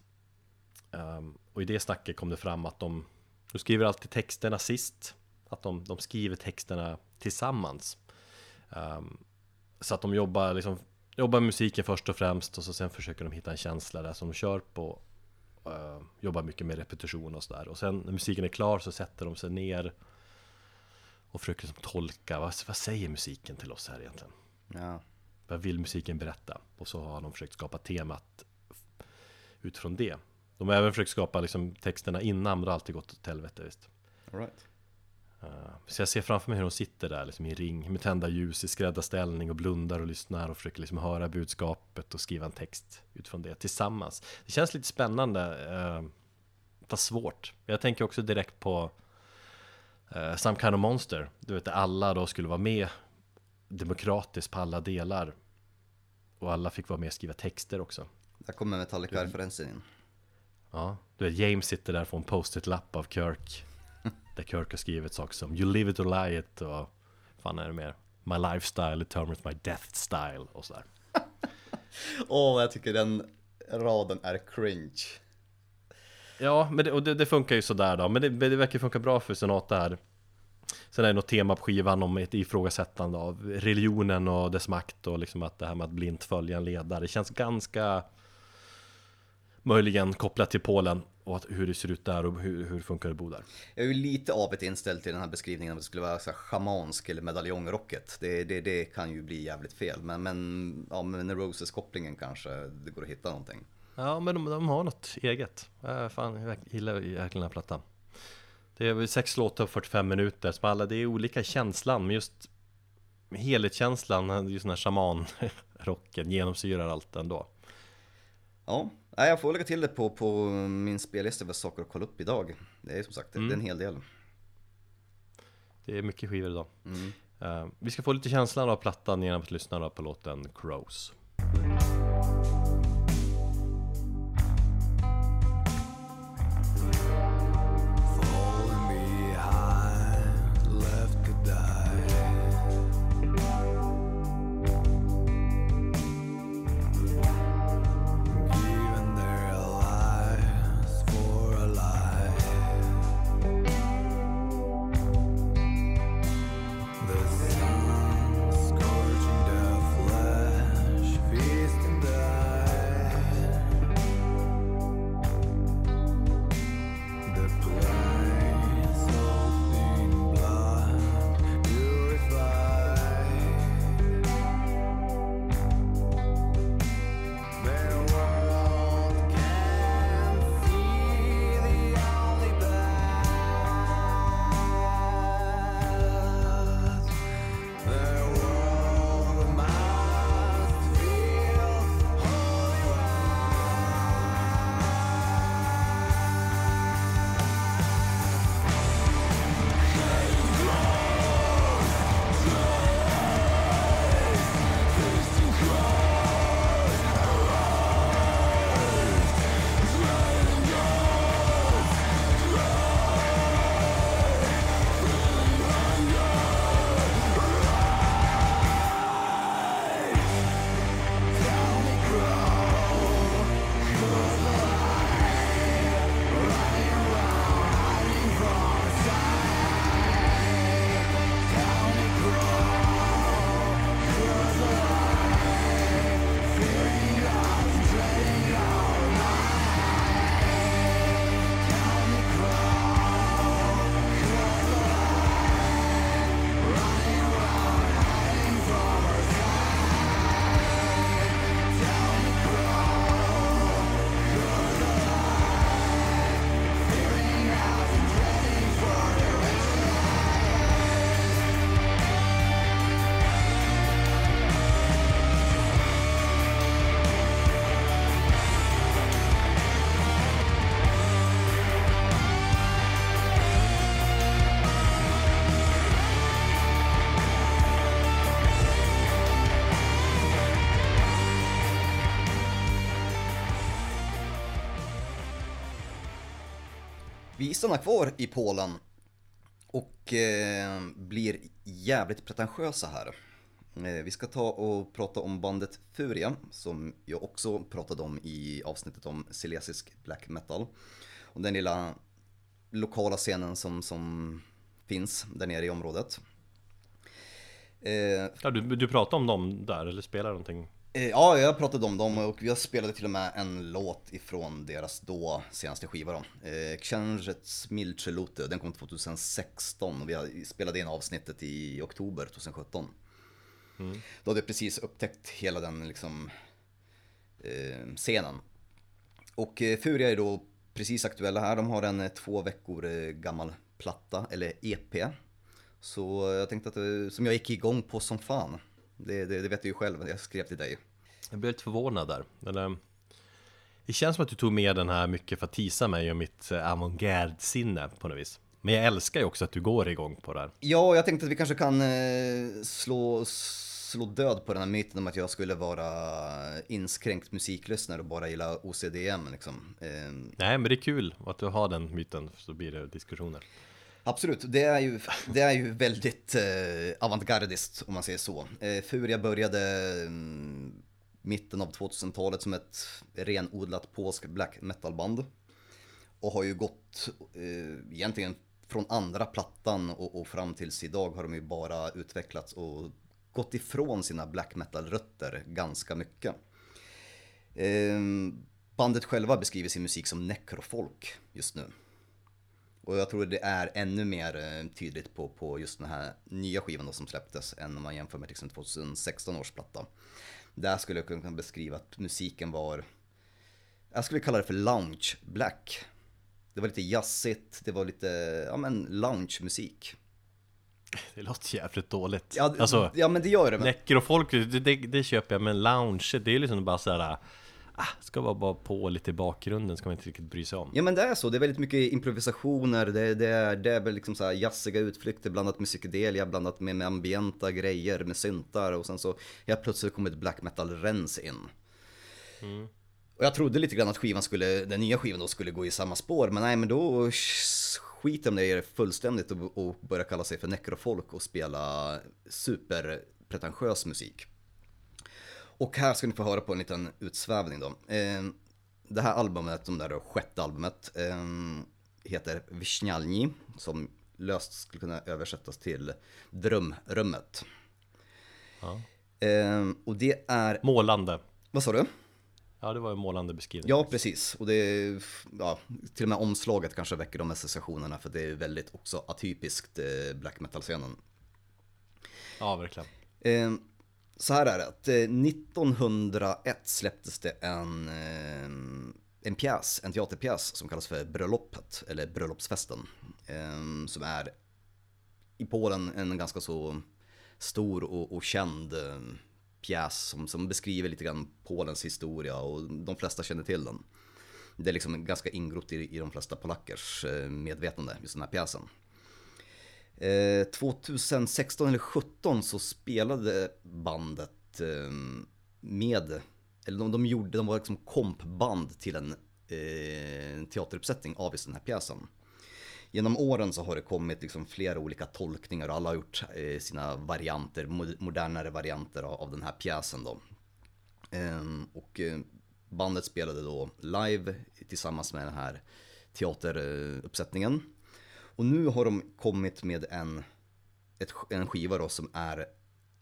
Um, och i det snacket kom det fram att de, de skriver alltid texterna sist. Att de, de skriver texterna tillsammans. Um, så att de jobbar, liksom, jobbar med musiken först och främst och så sen försöker de hitta en känsla där som de kör på. Uh, jobbar mycket med repetition och sådär. Och sen när musiken är klar så sätter de sig ner och försöker liksom tolka, vad, vad säger musiken till oss här egentligen? Ja. Vad vill musiken berätta? Och så har de försökt skapa temat utifrån det. De har även försökt skapa liksom texterna innan, men det har alltid gått åt helvete visst. All right. Uh, så jag ser framför mig hur de sitter där liksom i ring med tända ljus i skräddarställning och blundar och lyssnar och försöker liksom höra budskapet och skriva en text utifrån det tillsammans. Det känns lite spännande, uh, fast svårt. Jag tänker också direkt på uh, Some Kind of Monster, du vet alla då skulle vara med demokratiskt på alla delar. Och alla fick vara med och skriva texter också. Där kommer Metallica-referensen in. Ja, du vet James sitter där och får en post-it-lapp av Kirk. där Kirk har skrivit saker som You live it or lie it och fan är det mer? My lifestyle determines my death style och sådär. Åh, oh, jag tycker den raden är cringe. Ja, men det, och det, det funkar ju sådär då. Men det, det verkar funka bra för Sonata här. Sen är det något tema på skivan om ett ifrågasättande av religionen och dess makt och liksom att det här med att blint följa en ledare. Det känns ganska möjligen kopplat till Polen och att, hur det ser ut där och hur, hur funkar det att bo där. Jag är ju lite avigt inställd till den här beskrivningen om det skulle vara så här schamansk eller medaljongrocket. Det, det, det kan ju bli jävligt fel, men, men ja, men Roses-kopplingen kanske det går att hitta någonting. Ja, men de, de har något eget. Äh, fan, jag gillar verkligen den här plattan. Det är sex låtar på 45 minuter som alla, det är olika känslan, men just helhetskänslan, just den här shamanrocken genomsyrar allt ändå. Ja, jag får lägga till det på, på min spellista över saker att kolla upp idag. Det är som sagt, mm. det är en hel del. Det är mycket skivor idag. Mm. Uh, vi ska få lite känslan av plattan genom att lyssna på låten Crows. Vi stannar kvar i Polen och eh, blir jävligt pretentiösa här. Eh, vi ska ta och prata om bandet Furia som jag också pratade om i avsnittet om silesisk black metal. Och den lilla lokala scenen som, som finns där nere i området. Eh, ja, du, du pratade om dem där eller spelar någonting? Eh, ja, jag pratade om dem och jag spelade till och med en låt ifrån deras då senaste skiva då. Eh, Księżyc Milczelute, den kom 2016 och vi spelade in avsnittet i oktober 2017. Mm. Då hade jag precis upptäckt hela den liksom eh, scenen. Och eh, Furia är då precis aktuella här, de har en eh, två veckor gammal platta, eller EP. Så jag tänkte att, som jag gick igång på som fan. Det, det, det, vet du ju själv, jag skrev till dig. Jag blev lite förvånad där. Eller, det känns som att du tog med den här mycket för att tisa mig och mitt eh, avantgarde-sinne på något vis. Men jag älskar ju också att du går igång på det här. Ja, jag tänkte att vi kanske kan eh, slå, slå död på den här myten om att jag skulle vara inskränkt musiklyssnare och bara gilla OCDM liksom. Eh, Nej, men det är kul att du har den myten, så blir det diskussioner. Absolut, det är ju, det är ju väldigt eh, avantgardiskt om man säger så. Eh, Furia började mm, mitten av 2000-talet som ett renodlat polsk black metal-band. Och har ju gått eh, egentligen från andra plattan och, och fram tills idag har de ju bara utvecklats och gått ifrån sina black metal-rötter ganska mycket. Eh, bandet själva beskriver sin musik som necrofolk just nu. Och jag tror det är ännu mer eh, tydligt på, på just den här nya skivan då som släpptes än om man jämför med till exempel 2016 års platta. Där skulle jag kunna beskriva att musiken var, jag skulle kalla det för lounge black. Det var lite jazzigt, det var lite, ja men lounge-musik. Det låter jävligt dåligt. Ja, alltså, ja men det gör det. Men... Necrofolk, det, det, det köper jag, men lounge, det är liksom bara såhär ah, Ska vara bara på lite i bakgrunden, ska man inte riktigt bry sig om Ja men det är så, det är väldigt mycket improvisationer, det, det är, det är väl liksom så här jazziga utflykter blandat med psykedelia, blandat med, med ambienta grejer, med syntar och sen så helt plötsligt kommer ett black metal-rens in. mm. Och jag trodde lite grann att skivan skulle, den nya skivan då skulle gå i samma spår, men nej men då skiter de det fullständigt och, och börjar kalla sig för necrofolk och spela superpretentiös musik. Och här ska ni få höra på en liten utsvävning då. Eh, det här albumet, de där sjätte albumet, eh, heter Vishnjalni, som löst skulle kunna översättas till Drömrummet. Ja. Eh, och det är... Målande Vad sa du? Ja, det var en målande beskrivning Ja, precis. Och det är, ja, till och med omslaget kanske väcker de associationerna för det är väldigt också atypiskt eh, black metal-scenen. Ja, verkligen så här är det, att eh, 1901 släpptes det en, eh, en pjäs, en teaterpjäs som kallas för Bröllopet, eller Bröllopsfesten. Ehm, som är i Polen en ganska så stor och, och känd eh, pjäs som, som beskriver lite grann Polens historia och de flesta känner till den. Det är liksom ganska ingrott i, i de flesta polackers medvetande, just den här pjäsen. Eh, 2016 eller 2017 så spelade bandet eh, med, eller de, de, gjorde, de var liksom kompband till en eh, teateruppsättning av just den här pjäsen. Genom åren så har det kommit liksom flera olika tolkningar och alla har gjort eh, sina varianter, modernare varianter av, av den här pjäsen då. Eh, och eh, bandet spelade då live tillsammans med den här teateruppsättningen. Och nu har de kommit med en, ett, en skiva då som är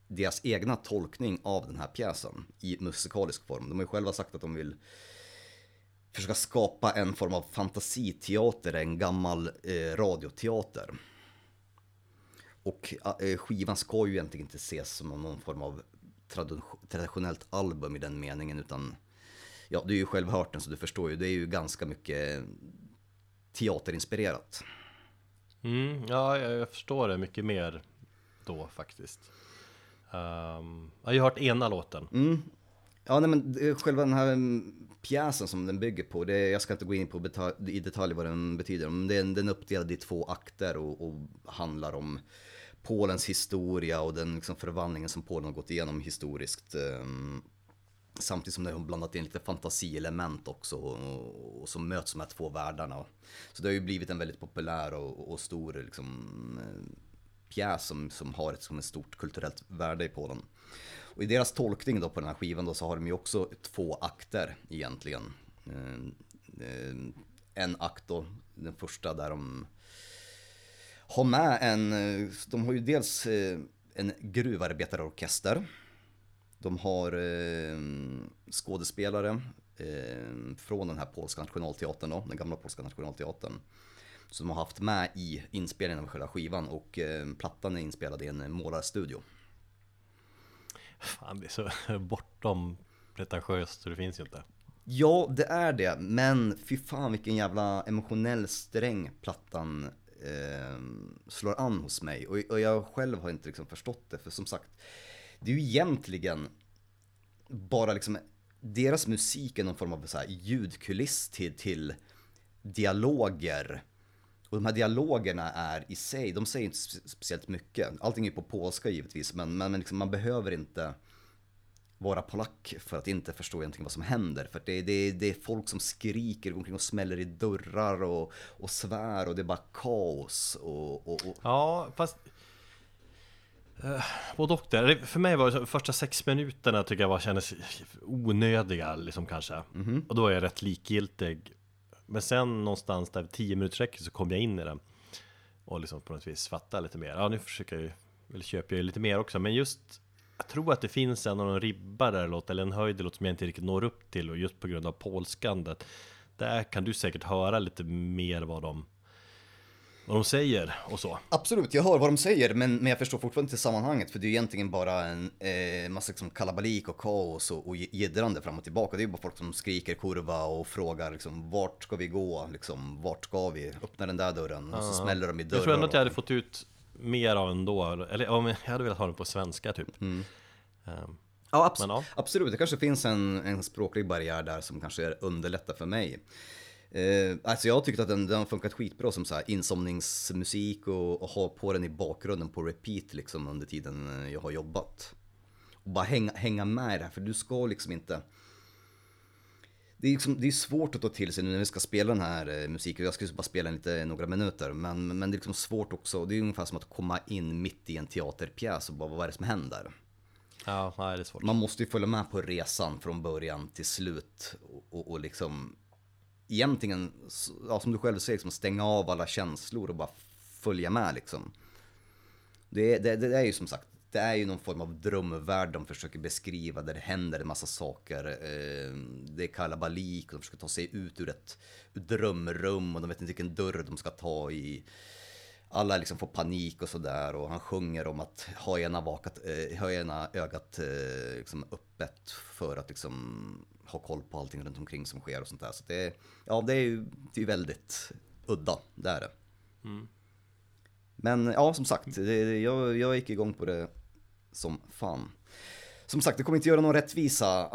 deras egna tolkning av den här pjäsen i musikalisk form. De har ju själva sagt att de vill försöka skapa en form av fantasiteater, en gammal eh, radioteater. Och eh, eh skivan ska ju egentligen inte ses som någon form av traditionellt album i den meningen utan ja, du har ju själv hört den så du förstår ju, det är ju ganska mycket teaterinspirerat. Mm, ja, jag förstår det mycket mer då faktiskt. Um, jag har ju hört ena låten. Mm. Ja, nej, men själva den här mm, pjäsen som den bygger på, det, jag ska inte gå in på i detalj vad den betyder, men den, den är uppdelad i två akter och, och handlar om Polens historia och den liksom förvandlingen som Polen har gått igenom historiskt. Um, Samtidigt som det har blandat in lite fantasielement också och, och som möts de här två världarna. Så det har ju blivit en väldigt populär och, och stor liksom, eh, pjäs som, som har ett, som ett stort kulturellt värde i Polen. Och i deras tolkning då på den här skivan då så har de ju också två akter egentligen. Eh, eh, en akt då, den första där de har med en, de har ju dels en gruvarbetarorkester de har eh, skådespelare eh, från den här polska nationalteatern då, den gamla polska nationalteatern. Som har haft med i inspelningen av själva skivan och eh, plattan är inspelad i en målarstudio. Fan, det är så bortom pretentiöst så det finns ju inte. Ja, det är det, men fy fan vilken jävla emotionell sträng plattan eh, slår an hos mig. Och, och jag själv har inte liksom förstått det, för som sagt, det är ju egentligen bara liksom deras musik är någon form av så här ljudkuliss till, till dialoger Och de här dialogerna är i sig, de säger inte speciellt mycket. Allting är på polska givetvis, men, men liksom, man behöver inte vara polack för att inte förstå egentligen vad som händer. För det, det, det är folk som skriker, går omkring och smäller i dörrar och, och svär och det är bara kaos. Och, och, och Ja, fast... Uh, både och där. För mig var det första sex minuterna tycker jag var kändes onödiga liksom kanske. Och då är jag rätt likgiltig. Men sen någonstans där tio minuter så kom jag in i den. Och liksom på något vis fatta lite mer. Ja, nu försöker jag ju, eller köper jag ju lite mer också. Men just, jag tror att det finns en de ribbar där låt, eller en höjd låt som jag inte riktigt når upp till. Och just på grund av polskandet. Där kan du säkert höra lite mer vad de, vad de säger och så. Absolut, jag hör vad de säger, men, men jag förstår fortfarande inte sammanhanget. För det är egentligen bara en eh, massa liksom, kalabalik och kaos och, och jiddrande fram och tillbaka. Det är bara folk som skriker kurva och frågar liksom, vart ska vi gå? Liksom, vart ska vi? Öppna den där dörren. Och så smäller de i dörrar. Jag tror ändå att jag hade fått ut mer av ändå, eller om jag hade velat ha den på svenska typ. Mm. Ehm, Ja, abs- Men ja. absolut. Det kanske finns en, en språklig barriär där som kanske underlättar för mig. Eh, alltså jag har tyckt att den, den har funkat skitbra som så här insomningsmusik och, och ha på den i bakgrunden på repeat liksom under tiden jag har jobbat. Och bara hänga, hänga med i det här, för du ska liksom inte... Det är, liksom, det är svårt att ta till sig nu när vi ska spela den här eh, musiken. Jag ska ju bara spela lite några minuter. Men, men det är liksom svårt också. Det är ungefär som att komma in mitt i en teaterpjäs och bara vad är det som händer? ja, nej, det är svårt. Man måste ju följa med på resan från början till slut och, och, och liksom egentligen, ja, som du själv säger, liksom stänga av alla känslor och bara följa med liksom. Det, det, det är ju som sagt, det är ju någon form av drömvärld de försöker beskriva där det händer en massa saker. Eh, Det är kalabalik och de försöker ta sig ut ur ett ur drömrum och de vet inte vilken dörr de ska ta i alla liksom får panik och sådär och han sjunger om att ha ena, vakat, eh, ha ena ögat eh, liksom öppet för att liksom ha koll på allting runt omkring som sker och sånt där. Så det, ja, det är ju det är väldigt udda, det är det. Men ja, som sagt, det, jag, jag gick igång på det som fan. Som sagt, det kommer inte göra någon rättvisa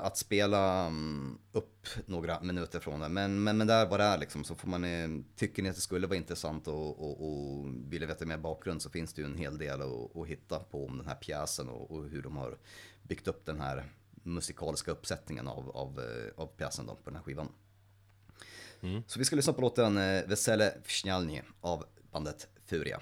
att spela mm, upp några minuter från det. Men, men, men där var det är liksom, så får man, eh, tycker ni att det skulle vara intressant och, och, och vill veta mer bakgrund så finns det ju en hel del att, att hitta på om den här pjäsen och, och hur de har byggt upp den här musikaliska uppsättningen av, av, eh, av pjäsen då, på den här skivan. Så vi ska lyssna på låten eh, Vesele Vsnjalni av bandet Furia.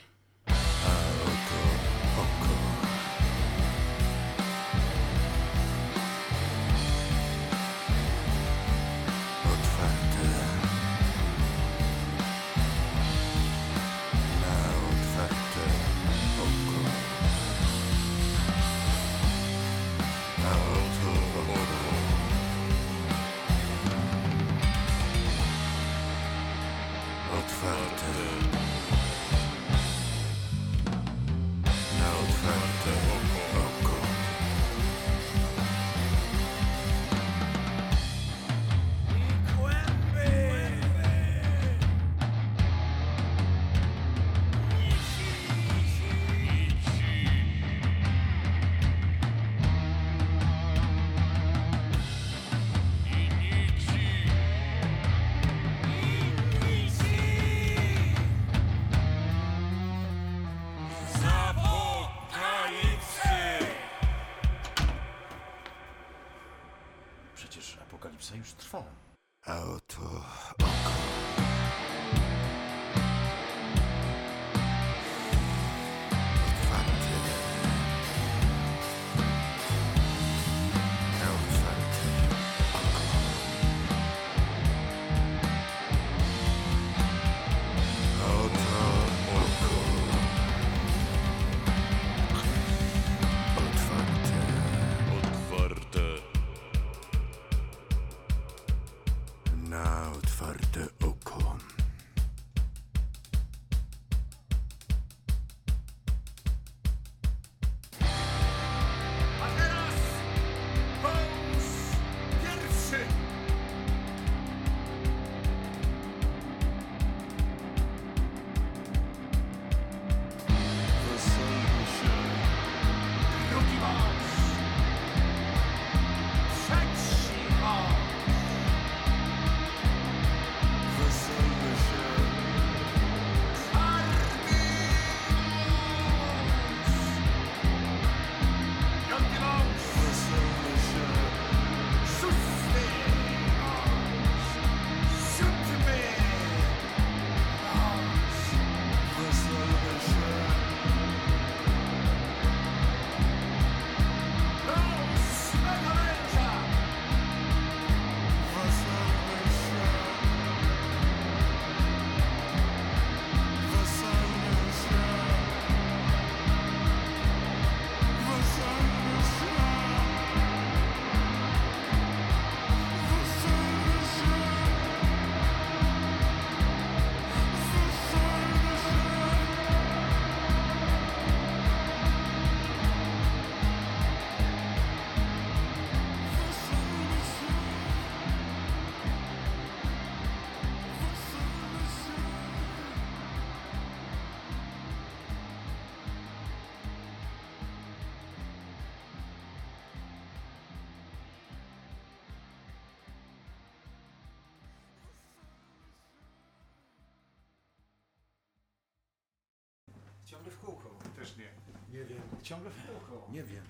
Nie. Wiem. Ciągle w kółko. Nie wiem.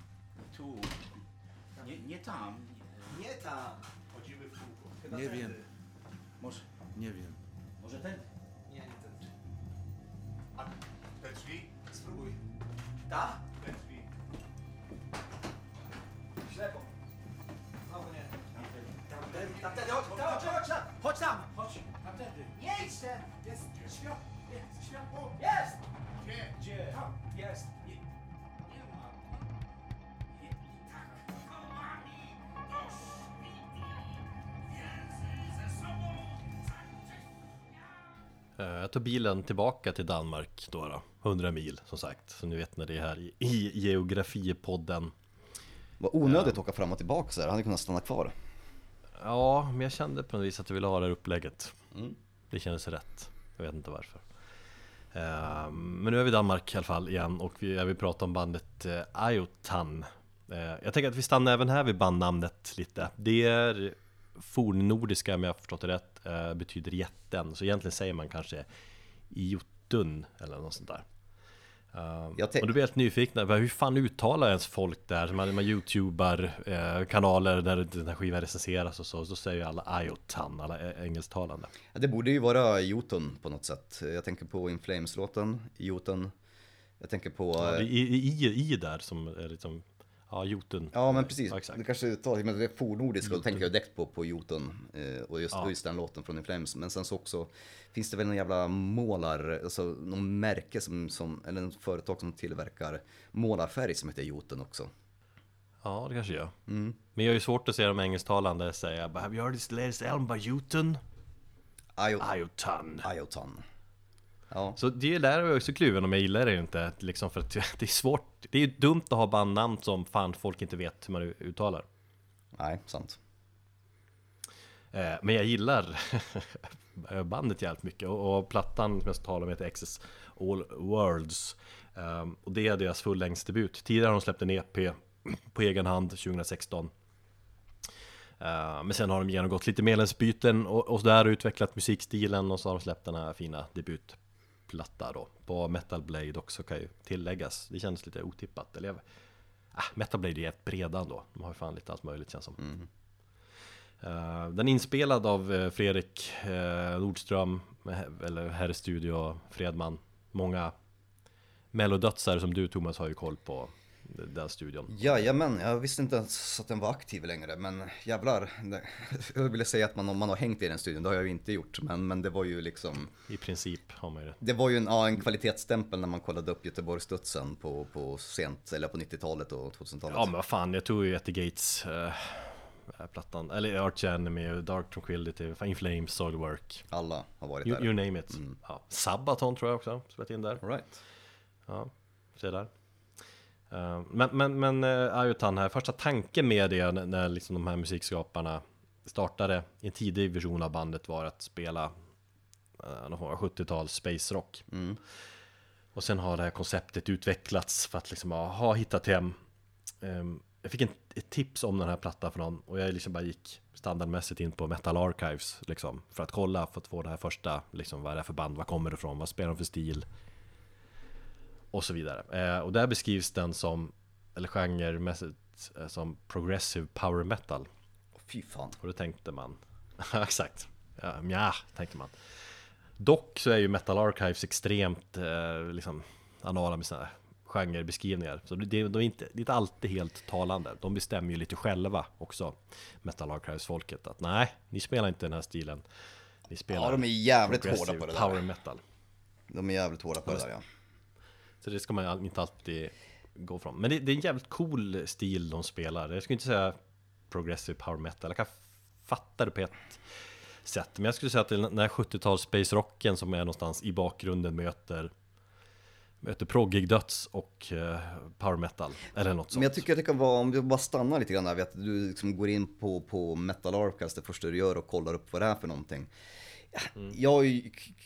Tu. Nie, nie tam. Nie, tam. Chodzimy w kółko. Nie wiem. może, Nie wiem. może ten? Nie, nie ten. A te drzwi? Spróbuj. Ta? Te drzwi. Ślepo. Znowu nie. Tamtędy, tamtędy, chodź, chodź, chodź, tam, chodź tam. Chodź, a wtedy. Nie idź ten. Jest światło, jest światło. Jest! Tog bilen tillbaka till Danmark då, då 100 mil som sagt. Så ni vet när det är här i, i Geografipodden. Vad onödigt att åka fram och tillbaka så här. Han hade kunnat stanna kvar. Ja, men jag kände på något vis att jag ville ha det här upplägget. Mm. Det kändes rätt. Jag vet inte varför. Eh, men nu är vi i Danmark i alla fall igen och vi, jag vill prata om bandet uh, Ayotan. Eh, jag tänker att vi stannar även här vid bandnamnet lite. Det är fornnordiska, om jag har förstått det rätt, eh, betyder jätten. Så egentligen säger man kanske Jotun eller något sånt där. Eh, Jag och då blir helt nyfiken, hur fan uttalar ens folk där? Man, man youtubar eh, kanaler där den här skivan recenseras och så, så säger ju alla Ayotan, alla engelsktalande. Ja, det borde ju vara Jotun på något sätt. Jag tänker på In Flames-låten, Jotun. Jag tänker på... Ja, det är i, i, i där som är liksom, ja Jotun. Ja men precis, Ja, exakt. det kanske uttalas, men det är fornnordiska, då tänker jag direkt på, på Jotun eh, och just, och just den låten från In Flames. Men sen så också finns det väl någon jävla målar, alltså någon märke som, som eller en företag som tillverkar målarfärg som heter Jotun också. Ja, det kanske gör. Mm. Men jag är ju svårt att se de engelsktalande säga "But Have you heard this latest album by Jotun? Ayo- Ayotan. Ja, Så det är där jag är också kluven om jag gillar det inte, liksom för att det är svårt. Det är ju dumt att ha bandnamn som fan folk inte vet hur man uttalar. nej, sant. Eh, Men jag gillar bandet jävligt mycket och, plattan som jag ska tala om heter Access All Worlds. Ehm, och det är deras fullängdsdebut. Tidigare har de släppt en EP på egen hand 2016. Eh, men sen har de genomgått lite medlemsbyten och, och där utvecklat musikstilen och så har de släppt den här fina debutplatta då på Metal Blade också kan ju tilläggas. Det känns lite otippat. Eller jag, ah, Metal Blade är ett breda ändå. De har ju fan lite allt möjligt känns som. Eh, Den är inspelad av eh, Fredrik eh, Nordström, eller Herre Studio Fredman. Många mellodötsar som du Thomas har ju koll på den studion. Jajamän, jag visste inte ens att den var aktiv längre, men jävlar. Jag ville säga att man, om man har hängt i den studion, det har jag ju inte gjort, men, men det var ju liksom I princip har man ju det. Det var ju en, ja, en kvalitetsstämpel när man kollade upp Göteborgsstudsen på, på sent, eller på 90-talet och 2000-talet. Ja men vad fan, jag tog ju At the Gates eh, plattan, eller Arch Enemy, Dark Tranquility, In Flames, Soilwork. Alla har varit You, där. you name it. Ja. Sabaton tror jag också, spelat in där. All right. Ja, se där. Eh, Men, men, men uh, Ayotan här, första tanken med det när, liksom de här musikskaparna startade i en tidig version av bandet var att spela uh, någon form av 70-tals space rock. Och sen har det här konceptet utvecklats för att liksom ha, hittat hem. Ehm, jag fick en, ett tips om den här plattan från någon och jag liksom bara gick standardmässigt in på Metal Archives liksom för att kolla för att få det här första, liksom vad är det för band, vad kommer det ifrån, vad spelar de för stil? Och så vidare. Eh, och där beskrivs den som, eller genremässigt, eh, som progressive power metal. Fy fan. Och då tänkte man, exakt, ja, tänkte man. Dock så är ju Metal Archives extremt eh, liksom anala med sina genrebeskrivningar. Så det, det, är inte, det är inte alltid helt talande. De bestämmer ju lite själva också, Metal Archives-folket, att nej, ni spelar inte den här stilen. Ni spelar Ja, de är jävligt hårda på det power där. metal. De är jävligt hårda på det där ja. Så det ska man inte alltid gå från. Men det, det är en jävligt cool stil de spelar. Jag skulle inte säga progressive power metal. Jag kan fatta det på ett sätt. Men jag skulle säga att den här 70-tals space rocken som är någonstans i bakgrunden möter Möter proggig döds och eh, power metal Eller något sånt Men jag tycker att det kan vara, om du bara stannar lite grann där, att du liksom går in på, på Metal Archives det första du gör och kollar upp vad det är för någonting. Mm. Jag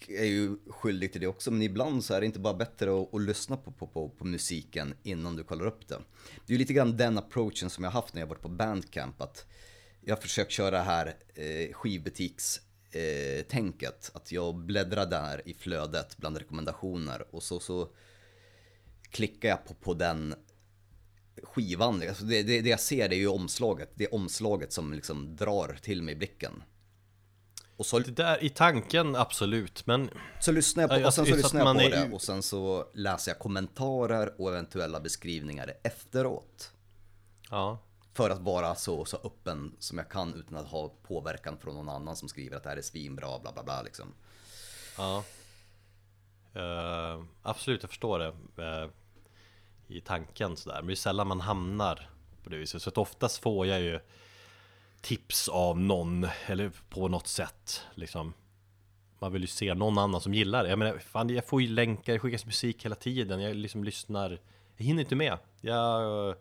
är ju- skyldig till det också, men ibland så är det inte bara bättre att, att lyssna på, på, på, på musiken innan du kollar upp det. Det är ju lite grann den approachen som jag haft när jag varit på Bandcamp, att jag har försökt köra det här eh, skivbutiks eh, tänket, att jag bläddrar där i flödet bland rekommendationer och så, så klickar jag på, på den skivan. Alltså det, det, det jag ser det är ju omslaget. Det är omslaget som liksom drar till mig blicken. Och så, Det där i tanken absolut, men så lyssnar jag på, Ja, och sen så lyssnar jag på är det och sen så läser jag kommentarer och eventuella beskrivningar efteråt. ja. För att vara så, så öppen som jag kan utan att ha påverkan från någon annan som skriver att det här är svinbra, bla bla bla liksom. Ja. Eh, absolut, jag förstår det. eh, I tanken sådär. Men det är sällan man hamnar på det viset. Så att oftast får jag ju tips av någon. Eller på något sätt. Liksom. Man vill ju se någon annan som gillar det. Jag menar, fan, jag får ju länkar, det skickas musik hela tiden. Jag liksom lyssnar. Jag hinner inte med. Jag... eh,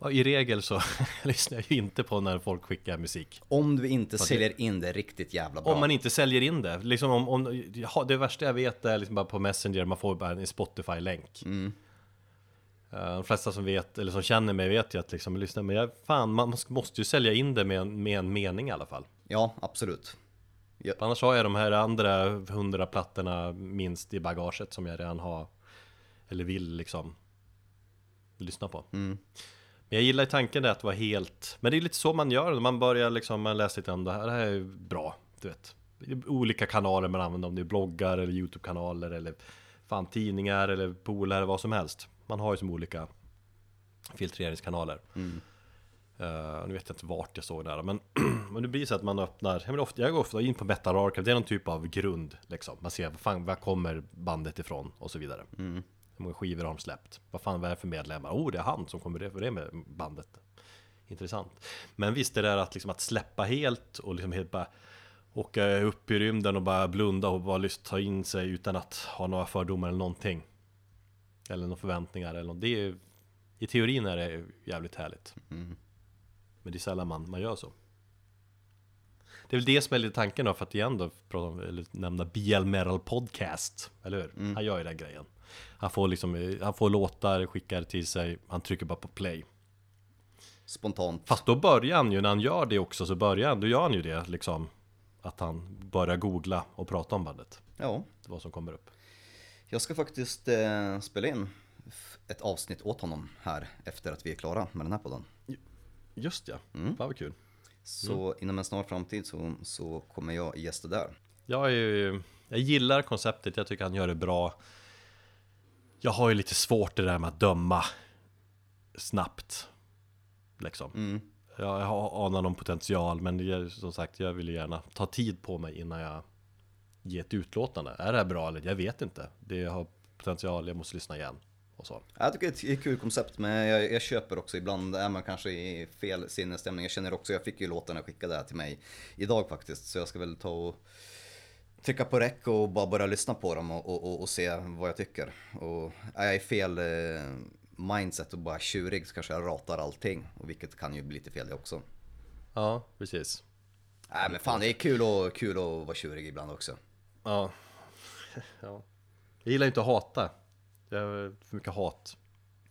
Ja, I regel så lyssnar jag ju inte på när folk skickar musik. Om du inte säljer in det riktigt jävla bra. Om man inte säljer in det. Liksom om, om, ja, det värsta jag vet är liksom bara på Messenger, man får bara en Spotify-länk. Eh, De flesta som vet, eller som känner mig vet ju att liksom, lyssna, men jag, fan, man måste ju sälja in det med, en- med en mening i alla fall. Ja, absolut. För annars har jag de här andra hundra plattorna minst i bagaget som jag redan har, eller vill liksom lyssna på. Men jag gillar tanken där att vara helt, men det är lite så man gör man börjar liksom, man läser lite om det här, det här är bra, du vet. Olika kanaler man använder, om det är bloggar eller YouTube-kanaler eller fan tidningar eller polare, vad som helst. Man har ju som olika filtreringskanaler. Uh, nu vet jag inte vart jag såg det här men, men det blir så att man öppnar, jag, ofta, jag går ofta in på Metal Archive, det är någon typ av grund liksom. Man ser, vad fan, var kommer bandet ifrån och så vidare. Hur många skivor har de släppt? Vad fan, vad är det för medlemmar? Oh, det är han som kommer det för det med bandet. Intressant. Men visst, det där att, liksom, att släppa helt och liksom helt bara åka upp i rymden och bara blunda och bara lyssna, ta in sig utan att ha några fördomar eller någonting. Eller några förväntningar eller något. Det är, I teorin är det jävligt härligt. Men det är sällan man, man gör så. Det är väl det som är lite tanken då, för att igen då, om, eller nämna BL Metal Podcast, eller hur? Han gör ju den grejen. Han får liksom, han får låtar, skickar till sig, han trycker bara på play. Spontant. Fast då börjar han ju, när han gör det också, så börjar han, då gör han ju det liksom. Att han börjar googla och prata om bandet. Ja, Vad som kommer upp. Jag ska faktiskt eh, spela in ett avsnitt åt honom här efter att vi är klara med den här podden. Just ja, mm. vad kul. Så inom en snar framtid så, så kommer jag gästa där. Jag, ju, jag gillar konceptet, jag tycker han gör det bra. Jag har ju lite svårt det där med att döma snabbt. Liksom. Jag har- anar någon potential, men det är, som sagt, jag vill gärna ta tid på mig innan jag ger ett utlåtande. Är det här bra eller? Jag vet inte. Det har potential, jag måste lyssna igen. Och så. Jag tycker det är ett kul koncept, men jag, jag köper också ibland, är man kanske i fel sinnesstämning. Jag känner också, jag fick ju låtarna skickade här till mig idag faktiskt, så jag ska väl ta och trycka på rec och bara börja lyssna på dem och, och, och, och se vad jag tycker. Och är jag i fel eh, mindset och bara tjurig så kanske jag ratar allting, och vilket kan ju bli lite fel det också. Ja, precis. Nej men fan det är kul, och, kul att vara tjurig ibland också. Ja. ja. Jag gillar inte att hata. Jag har för mycket hat.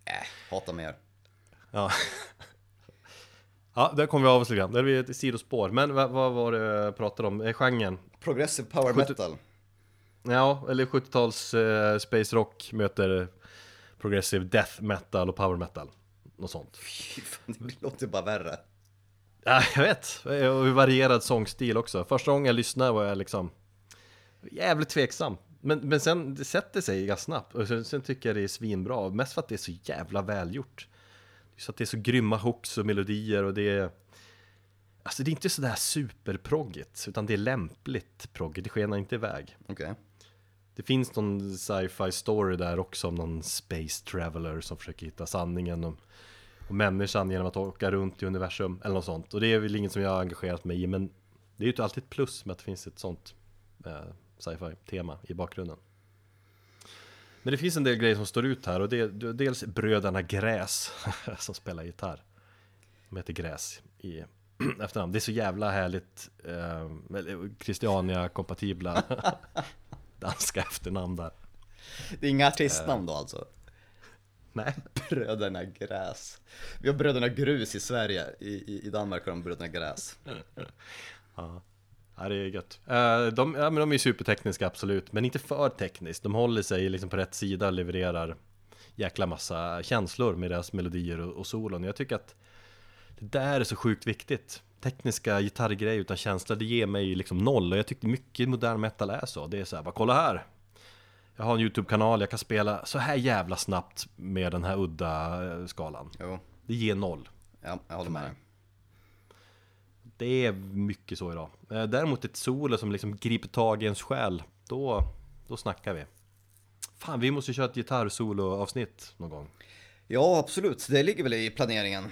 Äh, hata mer. Ja. Ja, där kom vi av oss lite grann. Är vi ett sidospår. Men vad, vad var det jag pratade om? Eh, Genren? Progressive power Sjuttio- metal. Ja, eller 70-tals eh, space rock möter progressive death metal och power metal. Något sånt. Fy fan, det låter bara värre. Ja, jag vet. Och varierad sångstil också. Första gången jag lyssnade var jag liksom jävligt tveksam. Men, men sen det sätter sig ganska snabbt. Och sen, sen tycker jag det är svinbra. Mest för att det är så jävla välgjort. Så att det är så grymma hooks och melodier och det är... Alltså det är inte sådär superproggigt, utan det är lämpligt proggigt. Det skenar inte iväg. Okej. Det finns någon sci-fi story där också om någon space traveler som försöker hitta sanningen om, om människan genom att åka runt i universum eller något sånt. Och det är väl inget som jag har engagerat mig i, men det är ju alltid ett plus med att det finns ett sånt eh, sci-fi tema i bakgrunden. Men det finns en del grejer som står ut här och det är dels bröderna Gräs som spelar gitarr. De heter Gräs i efternamn. Det är så jävla härligt eh, Christiania-kompatibla danska efternamn där. Det är inga artistnamn då alltså? Nej, Bröderna Gräs. Vi har Bröderna Grus i Sverige, i, i, i Danmark har de Bröderna Gräs. Ja, det är gött. Eh, de, ja, men de är supertekniska, absolut. Men inte för tekniskt. De håller sig liksom på rätt sida och levererar jäkla massa känslor med deras melodier och, och solon. Jag tycker att det där är så sjukt viktigt. Tekniska gitarrgrejer utan känsla, det ger mig liksom noll. Och jag tycker mycket modern metal är så. Det är så här, bara kolla här! Jag har en YouTube-kanal, jag kan spela så här jävla snabbt med den här udda eh, skalan. Jo, Det ger noll. ja, jag håller med dig. Det är mycket så idag. Eh, Däremot ett solo som liksom griper tag i ens själ, då, då snackar vi. Fan, vi måste köra ett gitarrsolo-avsnitt någon gång. Ja, absolut. Det ligger väl i planeringen.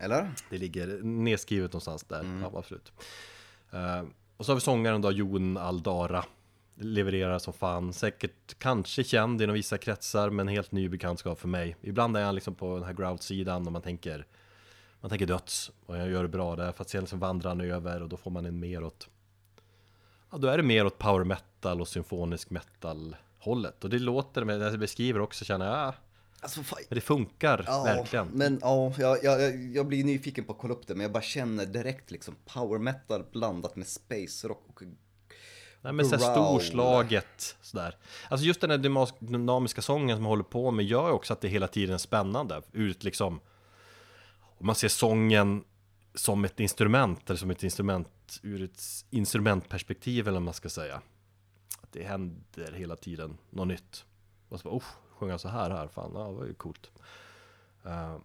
Eller? Det ligger nedskrivet någonstans där, ja, absolut. Eh, och så har vi sångaren då, Jon Aldara. Levererar som fan, säkert kanske känd inom vissa kretsar, men helt ny bekantskap för mig. Ibland är han liksom på den här grout-sidan och man tänker man tänker döds och jag gör det bra där för att sen så vandrar han över och då får man en mer åt Ja då är det mer åt power metal och symfonisk metal hållet och det låter med det jag beskriver också känner jag ja, Alltså, fan. men det funkar Ja, verkligen. men ja, jag, jag, jag blir nyfiken på att kolla upp det, men jag bara känner direkt liksom power metal blandat med space rock och Nej men såhär storslaget sådär. Alltså just den här dynamiska sången som jag håller på med gör ju också att det hela tiden är spännande. Ur ett liksom Om man ser sången som ett instrument eller som ett instrument ur ett instrumentperspektiv eller vad man ska säga. Att det händer hela tiden något nytt. Och så bara, oh, sjunga så här här, fan, ja, det var ju coolt. Eh,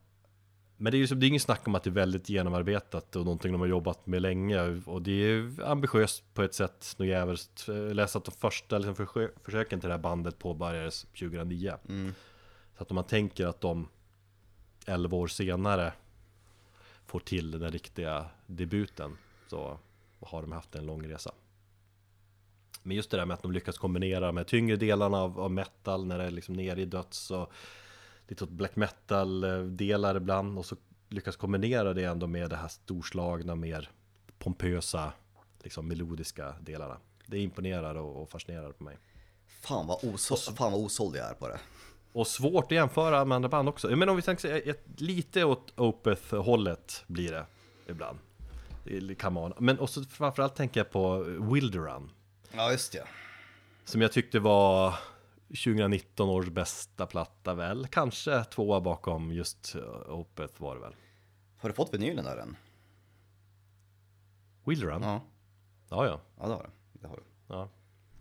men det är ju det är ingen snack om att det är väldigt genomarbetat och någonting de har jobbat med länge. Och det är ambitiöst på ett sätt något jävligt. Jag läste att de första liksom, försö- försöken till det här bandet påbörjades 2009. Så att om man tänker att de 11 år senare får till den riktiga debuten så har de haft en lång resa. Men just det där med att de lyckas kombinera de här tyngre delarna av, av metal när det är liksom nere i döds och lite åt black metal delar ibland och så lyckas kombinera det ändå med det här storslagna, mer pompösa, liksom melodiska delarna. Det imponerar och, och fascinerar på mig. fan vad, oså- fan vad osåld jag är på det. Och svårt att jämföra med andra band också. Men om vi tänker ett, lite åt Opeth-hållet blir det ibland. Kan man. Men också framförallt tänker jag på Wilderun. Ja, just det. Som jag tyckte var 2019 års bästa platta väl. Kanske tvåa bakom just eh, Opeth var det väl. Har du fått vinylen där än? Wilderun? Ja, Ja, ja. ja det har du. Det har du. ja.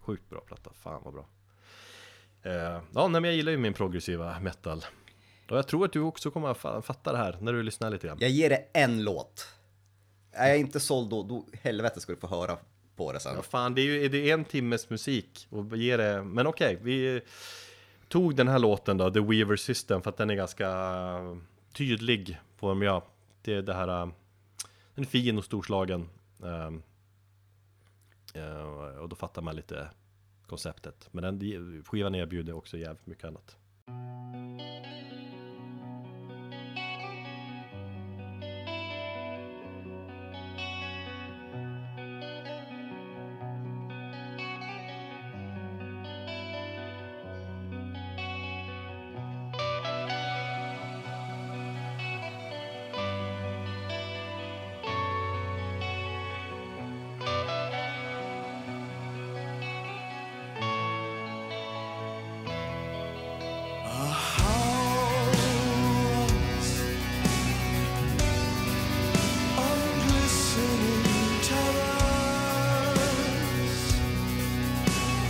Sjukt bra platta, fan vad bra. Eh, ja, nej, men jag gillar ju min progressiva metal. Och jag tror att du också kommer att fa- fatta det här när du lyssnar lite grann. Jag ger det en låt. Är jag inte såld då, då helvete ska du få höra på det sen. Ja, fan, det är ju det är en timmes musik och ge det, men okej, vi tog den här låten då, The Weaver System, för att den är ganska tydlig på vem jag, det är det här, äh, den är fin och storslagen. Ehm, eh, och då fattar man lite konceptet. Men den skivan erbjuder också jävligt mycket annat.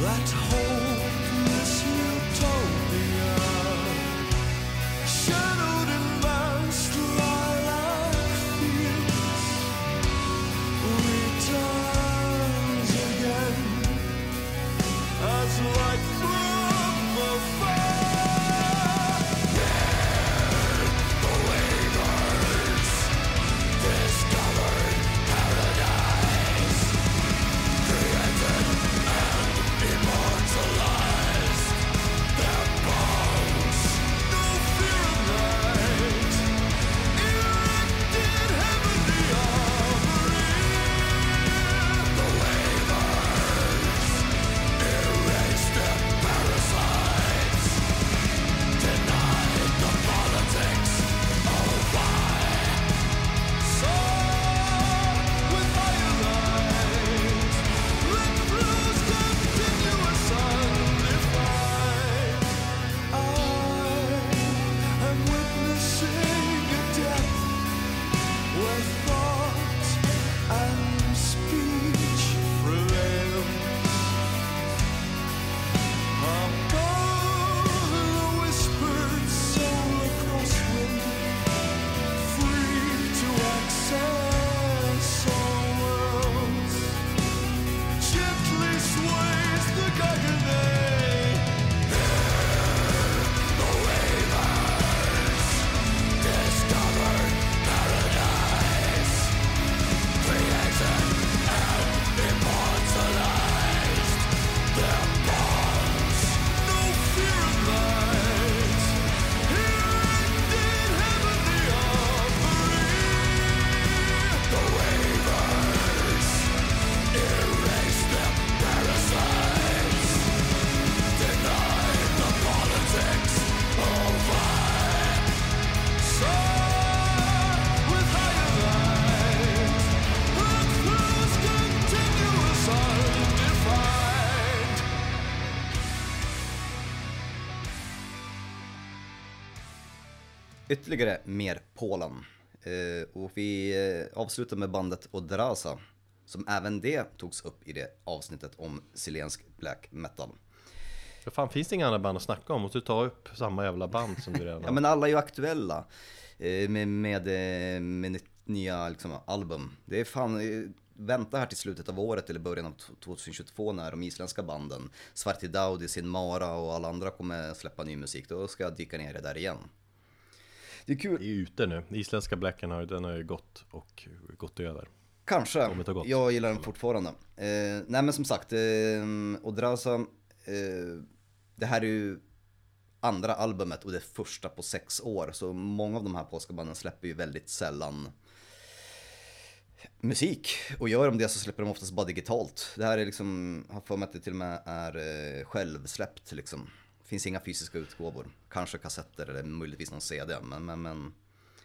that hope. Ytterligare mer Polen. Eh, och vi eh, avslutar med bandet Odraza, som även det togs upp i det avsnittet om chilensk black metal. För fan, finns det inga andra band att snacka om? Måste du ta upp samma jävla band som du redan Ja har? men alla är ju aktuella eh, med, med, med nya liksom, album. Det är fan, vänta här till slutet av året eller början av t- 2022 när de isländska banden Svarti Daudi, Sin Mara och alla andra kommer släppa ny musik. Då ska jag dyka ner i det där igen. Det är kul. Det är ute nu. Isländska Blacken har, den har ju gått och gått över. Kanske. Jag gillar den fortfarande. Eh, nej men som sagt, eh, Odraza, eh, det här är ju andra albumet och det första på sex år. Så många av de här polska banden släpper ju väldigt sällan musik. Och gör de det så släpper de oftast bara digitalt. Det här är liksom, har för mig att det till och med är eh, självsläppt liksom. Finns inga fysiska utgåvor. Kanske kassetter eller möjligtvis någon CD. Men, men, men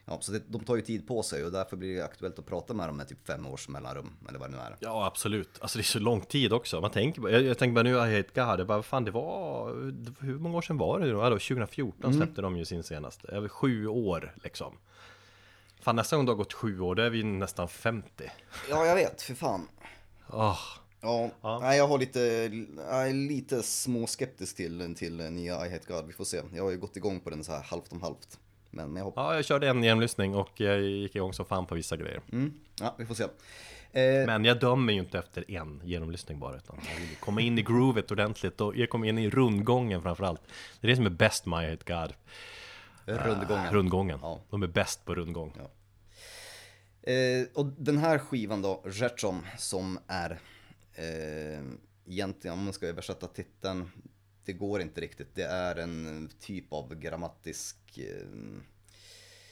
ja, så det, de tar ju tid på sig och därför blir det aktuellt att prata med dem med typ fem års mellanrum. Eller vad det nu är. Ja, absolut. Alltså det är så lång tid också. Man tänker bara, jag, jag tänker bara nu, God, jag bara, vad fan det var, hur många år sedan var det då? Ja, då 2014 släppte de ju sin senaste. Över sju år liksom. Fan nästa gång det har gått sju år, då är vi nästan 50. Ja, jag vet. För fan. Åh, Ja, Ja. Nej, jag har lite, jag är lite småskeptisk till, till nya I Hate God. Vi får se. Jag har ju gått igång på den så här halvt om halvt. Men, men jag hoppas. Ja, jag körde en genomlyssning och jag gick igång som fan på vissa grejer. Mm, ja, vi får se. Eh, Men jag dömer ju inte efter en genomlyssning bara, utan jag vill komma in i groovet ordentligt och jag kommer in i rundgången framförallt. Det är det som är bäst med I Hate God. rundgången. Rundgången. Ja. De är bäst på rundgång. Ja. Eh, och den här skivan då, Rzeczom, som är eh, egentligen, om man ska översätta titeln, det går inte riktigt. Det är en typ av grammatisk, eh,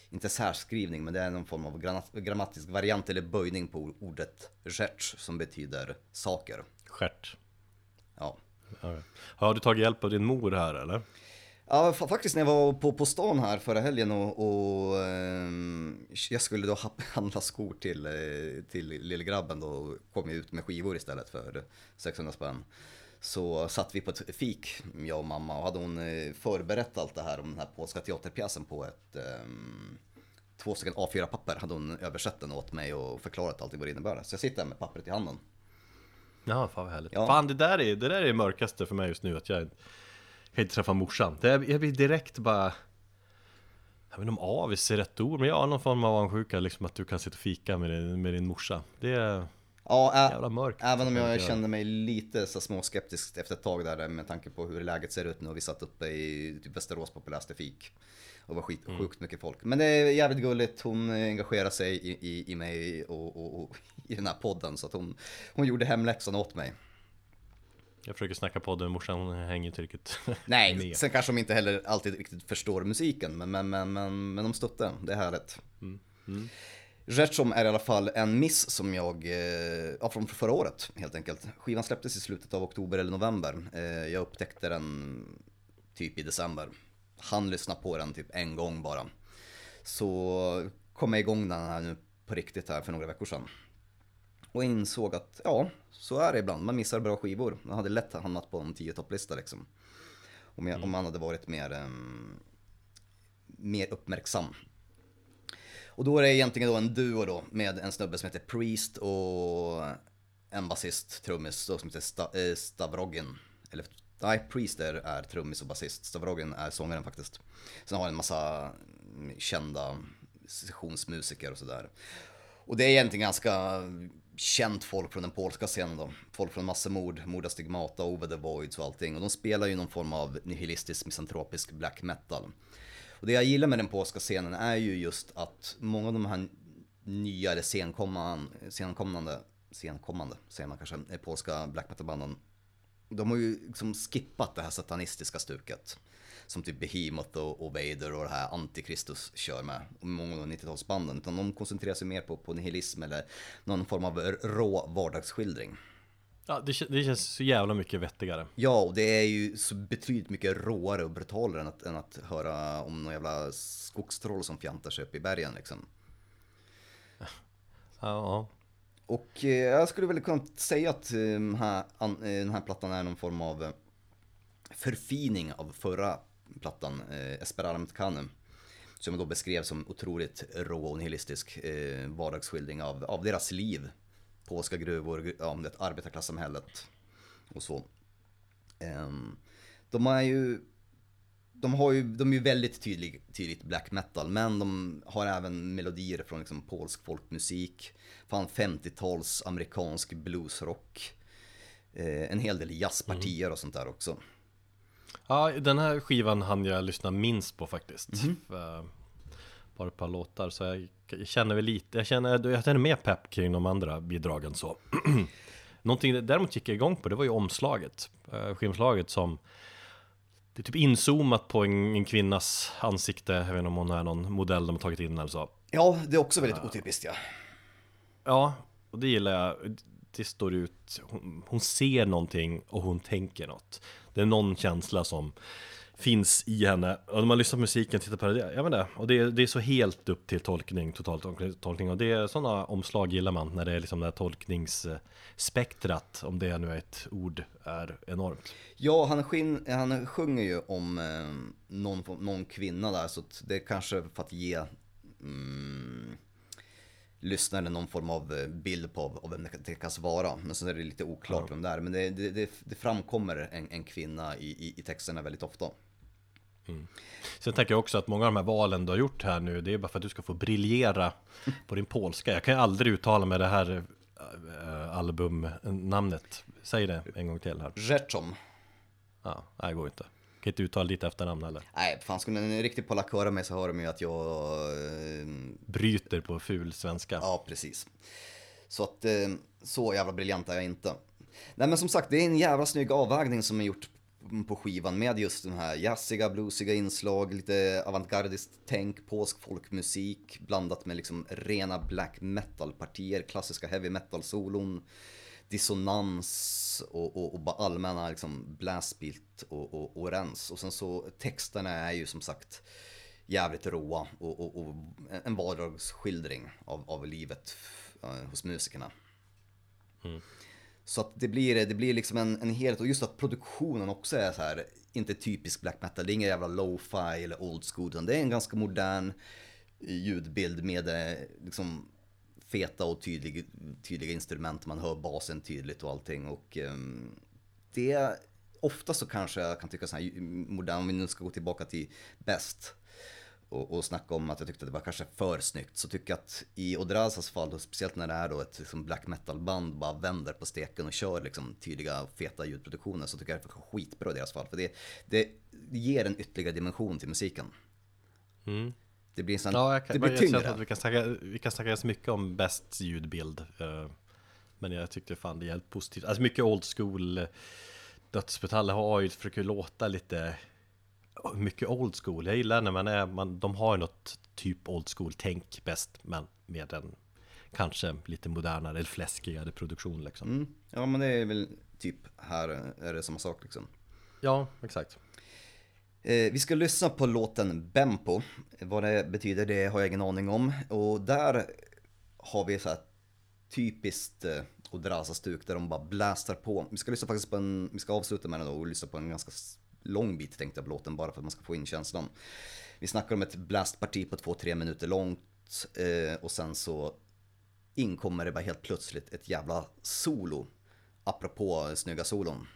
inte särskrivning, men det är någon form av gra- grammatisk variant eller böjning på ordet rzecz som betyder saker. Stjärt. Ja. Ja. Har du tagit hjälp av din mor här eller? Ja, fa- faktiskt när jag var på, på stan här förra helgen och, och ehm, jag skulle då ha- handla skor till, eh, till lillgrabben då och kom jag ut med skivor istället för 600 spänn. Så satt vi på ett fik, jag och mamma, och hade hon eh, förberett allt det här om den här polska teaterpjäsen på ett ehm, två stycken A4-papper hade hon översatt den åt mig och förklarat allting vad det innebär. Så jag sitter här med pappret i handen. Ja, fan vad härligt. Ja. Fan, det där, är, det där är det mörkaste för mig just nu, att jag kan inte träffa morsan. Det, jag blir direkt bara... Jag vet inte om avis är rätt ord, men jag har någon form av avundsjuka, liksom att du kan sitta och fika med din, med din morsa. Det är Ja, ä- jävla mörkt. Även om jag Ja. kände mig lite så småskeptisk efter ett tag där med tanke på hur läget ser ut nu och vi satt uppe i typ Västerås populäraste fik. Och var skit, Mm. sjukt mycket folk. Men det är jävligt gulligt, hon engagerar sig i, i, i mig och, och, och i den här podden så att hon, hon gjorde hemläxan åt mig. Jag försöker snacka podden med morsan, hon hänger inte riktigt Nej, med. sen kanske de inte heller alltid riktigt förstår musiken men, men, men, men, men de stöttar, det är härligt. Mm. Rzeczom är i alla fall en miss som jag, eh, ja från förra året helt enkelt. Skivan släpptes i slutet av oktober eller november. Eh, jag upptäckte den typ i december. Han lyssna på den typ en gång bara. Så kom jag igång den här nu på riktigt här för några veckor sedan. Och insåg att ja, så är det ibland. Man missar bra skivor. Man hade lätt hamnat på en 10 topplista liksom. Om, jag, om man hade varit mer, ehm, mer uppmärksam. Och då är det egentligen då en duo då med en snubbe som heter Priest och en basist, trummis som heter Sta, eh, Stavrogin. Eller nej, Priest är, är trummis och basist. Stavrogin är sångaren faktiskt. Sen har jag en massa mm, kända sessionsmusiker och sådär. Och det är egentligen ganska känt folk från den polska scenen då. Folk från Massemord, Morda Stigmata, Over the Voids och allting. Och de spelar ju någon form av nihilistisk, misantropisk black metal. Och det jag gillar med den polska scenen är ju just att många av de här nya eller senkommande, senkommande, senkommande säger man kanske, eh, polska black metal-banden. De har ju liksom skippat det här satanistiska stuket. Som typ Behemoth och, och Vader och det här Antikristus kör med. Många av 90-talsbanden. Utan de koncentrerar sig mer på, på nihilism eller någon form av rå vardagsskildring. Ja, det, det känns så jävla mycket vettigare. Ja, och det är ju så betydligt mycket råare och brutalare än att, än att höra om någon jävla skogstroll som fjantar sig upp i bergen liksom. Ja, ja. Och eh, jag skulle väl kunna säga att eh, den här, an, eh, den här plattan är någon form av eh, förfining av förra plattan, eh, Esperara Metcane. som då beskrev som otroligt rå och nihilistisk eh, vardagsskildring av, av deras liv. Polska gruvor, ja, om det arbetarklassamhället och så. Ehm, de är ju de, har ju, de är ju väldigt tydlig, tydligt black metal, men de har även melodier från liksom polsk folkmusik, fan 50-tals amerikansk bluesrock, eh, en hel del jazzpartier och sånt där också. Ja, den här skivan hann jag lyssna minst på faktiskt. För bara ett par låtar, så jag, jag känner väl lite, jag känner, jag känner mer pepp kring de andra bidragen så. Någonting däremot gick jag igång på, det var ju omslaget. Uh, skivomslaget som det är typ inzoomat på en, en kvinnas ansikte, jag vet inte om hon är någon modell de har tagit in eller så. Ja, det är också väldigt otypiskt ja. Ja, och det gillar jag. Det står ut, hon, hon ser någonting och hon tänker något. Det är någon känsla som finns i henne. Och när man lyssnar på musiken, tittar på det, jag vet inte, och det är, det är så helt upp till tolkning, totalt tolkning. Och det är sådana omslag gillar man, när det är liksom det här tolkningsspektrat, om det nu är ett ord, är enormt. Ja, han, skin, han sjunger ju om eh, någon, någon kvinna där, så det är kanske för att ge mm, lyssnaren någon form av eh, bild på av vem det kan vara. Men sen är det lite oklart Ja. vem det är. Men det, det, det, framkommer en, en kvinna i, i, texterna väldigt ofta. Sen tänker jag också att många av de här valen du har gjort här nu, det är bara för att du ska få briljera på din polska. Jag kan ju aldrig uttala med det här äh, albumnamnet. Säg det en gång till här. Rzeczom. Ja, det går inte. Kan inte uttala ditt efternamn heller. Nej, fan skulle en riktig polack höra mig så hör de ju att jag... Eh, Bryter på ful svenska. ja, precis. Så att eh, så jävla briljant är jag inte. Nej men som sagt, det är en jävla snygg avvägning som är gjort på skivan med just den här jazziga, bluesiga inslag, lite avantgardiskt tänk, polsk folkmusik blandat med liksom rena black metal-partier, klassiska heavy metal-solon, dissonans och, och, och bara allmänna liksom blastbeat och, och, och rens. Och sen så texterna är ju som sagt jävligt råa och, och, och en vardagsskildring av, av livet eh, hos musikerna. Så att det blir, det blir liksom en, en helhet och just att produktionen också är så här, inte typisk black metal, det är ingen jävla lo-fi eller old school, utan det är en ganska modern ljudbild med eh, liksom feta och tydlig, tydliga instrument, man hör basen tydligt och allting och ehm, det, ofta så kanske jag kan tycka så här modern, om vi nu ska gå tillbaka till bäst och, och snacka om att jag tyckte att det var kanske för snyggt så tycker jag att i Odrazas fall, och speciellt när det är då ett liksom black metal band bara vänder på steken och kör liksom tydliga feta ljudproduktioner så tycker jag det är skitbra i deras fall för det, det, det ger en ytterligare dimension till musiken. Mm. Det blir, en sån, Ja, jag kan, det blir jag känner tyngre. att vi kan snacka, vi kan snacka så mycket om bäst ljudbild. eh, Men jag tyckte fan det är helt positivt. Alltså mycket old school eh, dödsmetall har ju, försöker låta lite mycket old school. Jag gillar när man är, man, de har ju något typ old school tänk bäst, men med en kanske lite modernare eller fläskigare produktion liksom. Mm. Ja men det är väl typ här är det samma sak liksom. Ja, exakt. Eh, vi ska lyssna på låten Bempo. Vad det betyder det har jag ingen aning om. Och där har vi så här typiskt eh, Odrasa-stuk där de bara blastar på. Vi ska lyssna faktiskt på en, vi ska avsluta med den då och lyssna på en ganska lång bit tänkte jag på låten bara för att man ska få in känslan. Vi snackar om ett blastparti på 2-3 minuter långt eh, och sen så inkommer det bara helt plötsligt ett jävla solo. Apropå snygga solon.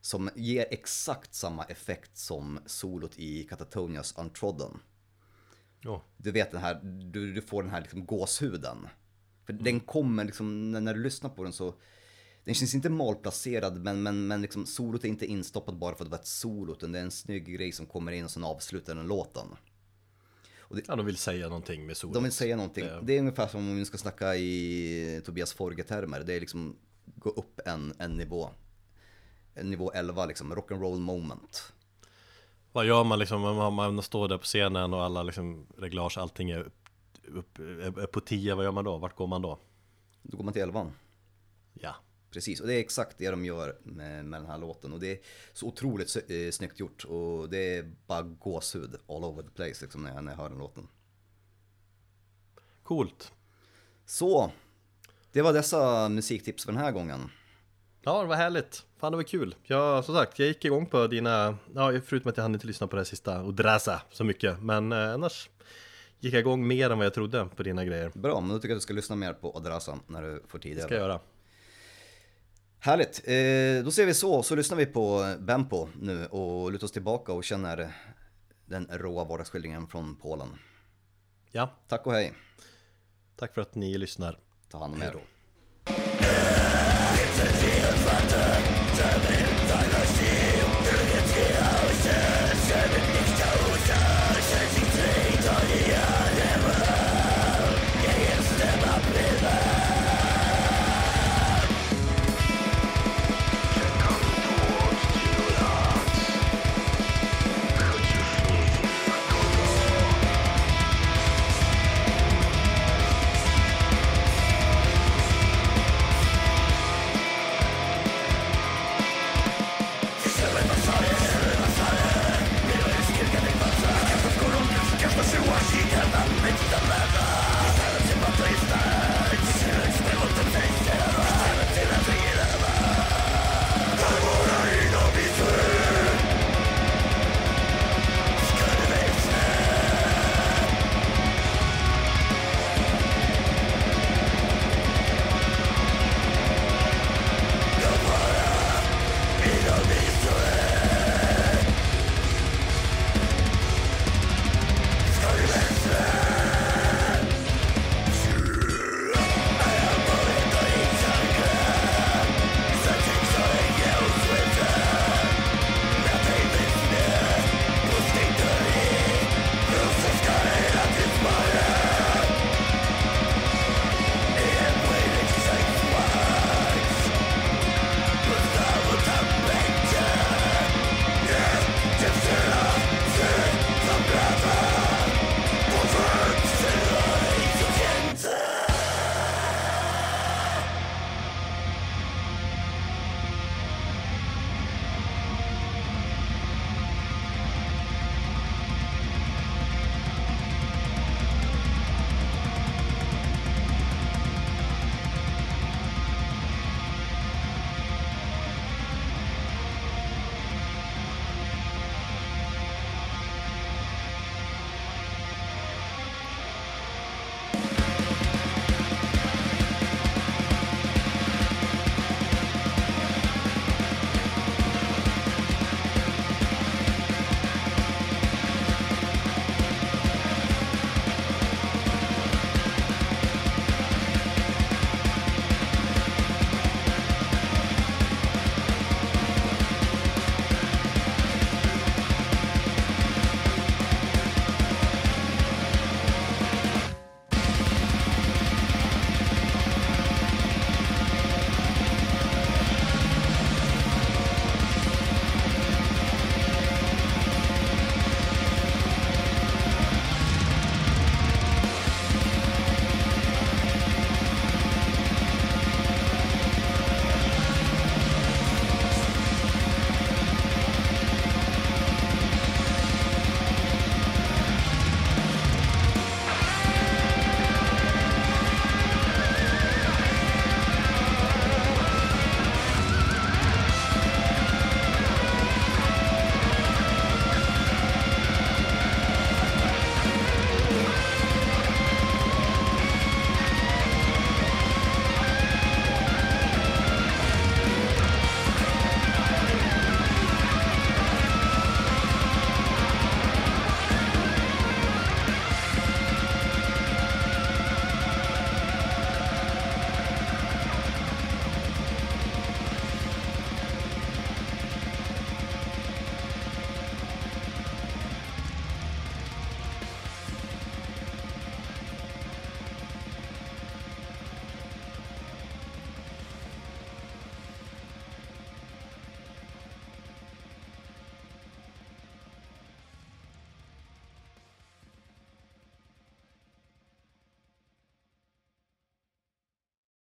Som ger exakt samma effekt som solot i Katatonias Untrodden. Ja. Du vet den här, du, du får den här liksom gåshuden. För den kommer liksom, när, när du lyssnar på den så, den känns inte malplacerad men, men, men liksom solot är inte instoppat bara för att det var ett solo utan det är en snygg grej som kommer in och sen avslutar den låten. ja, de vill säga någonting med solen. De vill säga någonting. Det- Det är ungefär som om vi ska snacka i Tobias Forge-termer. Det är liksom gå upp en, en nivå. Nivå 11 liksom, rock'n'roll moment. Vad gör man liksom om man, man står där på scenen och alla liksom reglage, allting är, upp, upp, är på 10, vad gör man då? Vart går man då? Då går man till 11 Ja, Precis, och det är exakt det de gör med, med den här låten. Och det är så otroligt eh, snyggt gjort. Och det är bara gåshud all over the place liksom, när, jag, när jag hör den låten. coolt. Så, det var dessa musiktips för den här gången. Ja, det var härligt. Fan, det var kul. Jag, som sagt, jag gick igång på dina, ja, förutom att jag hann inte lyssna på det här sista och dräsa så mycket. Men eh, annars gick jag igång mer än vad jag trodde på dina grejer. Bra, men då tycker jag att du ska lyssna mer på Adrasa när du får tid. Det ska jag göra. Härligt, eh, då ser vi så, så lyssnar vi på Bempo nu och lutar oss tillbaka och känner den råa vardagsskildringen från Polen. Ja, Tack och hej, tack för att ni lyssnar. ta hand om er. Hej då. disturbing.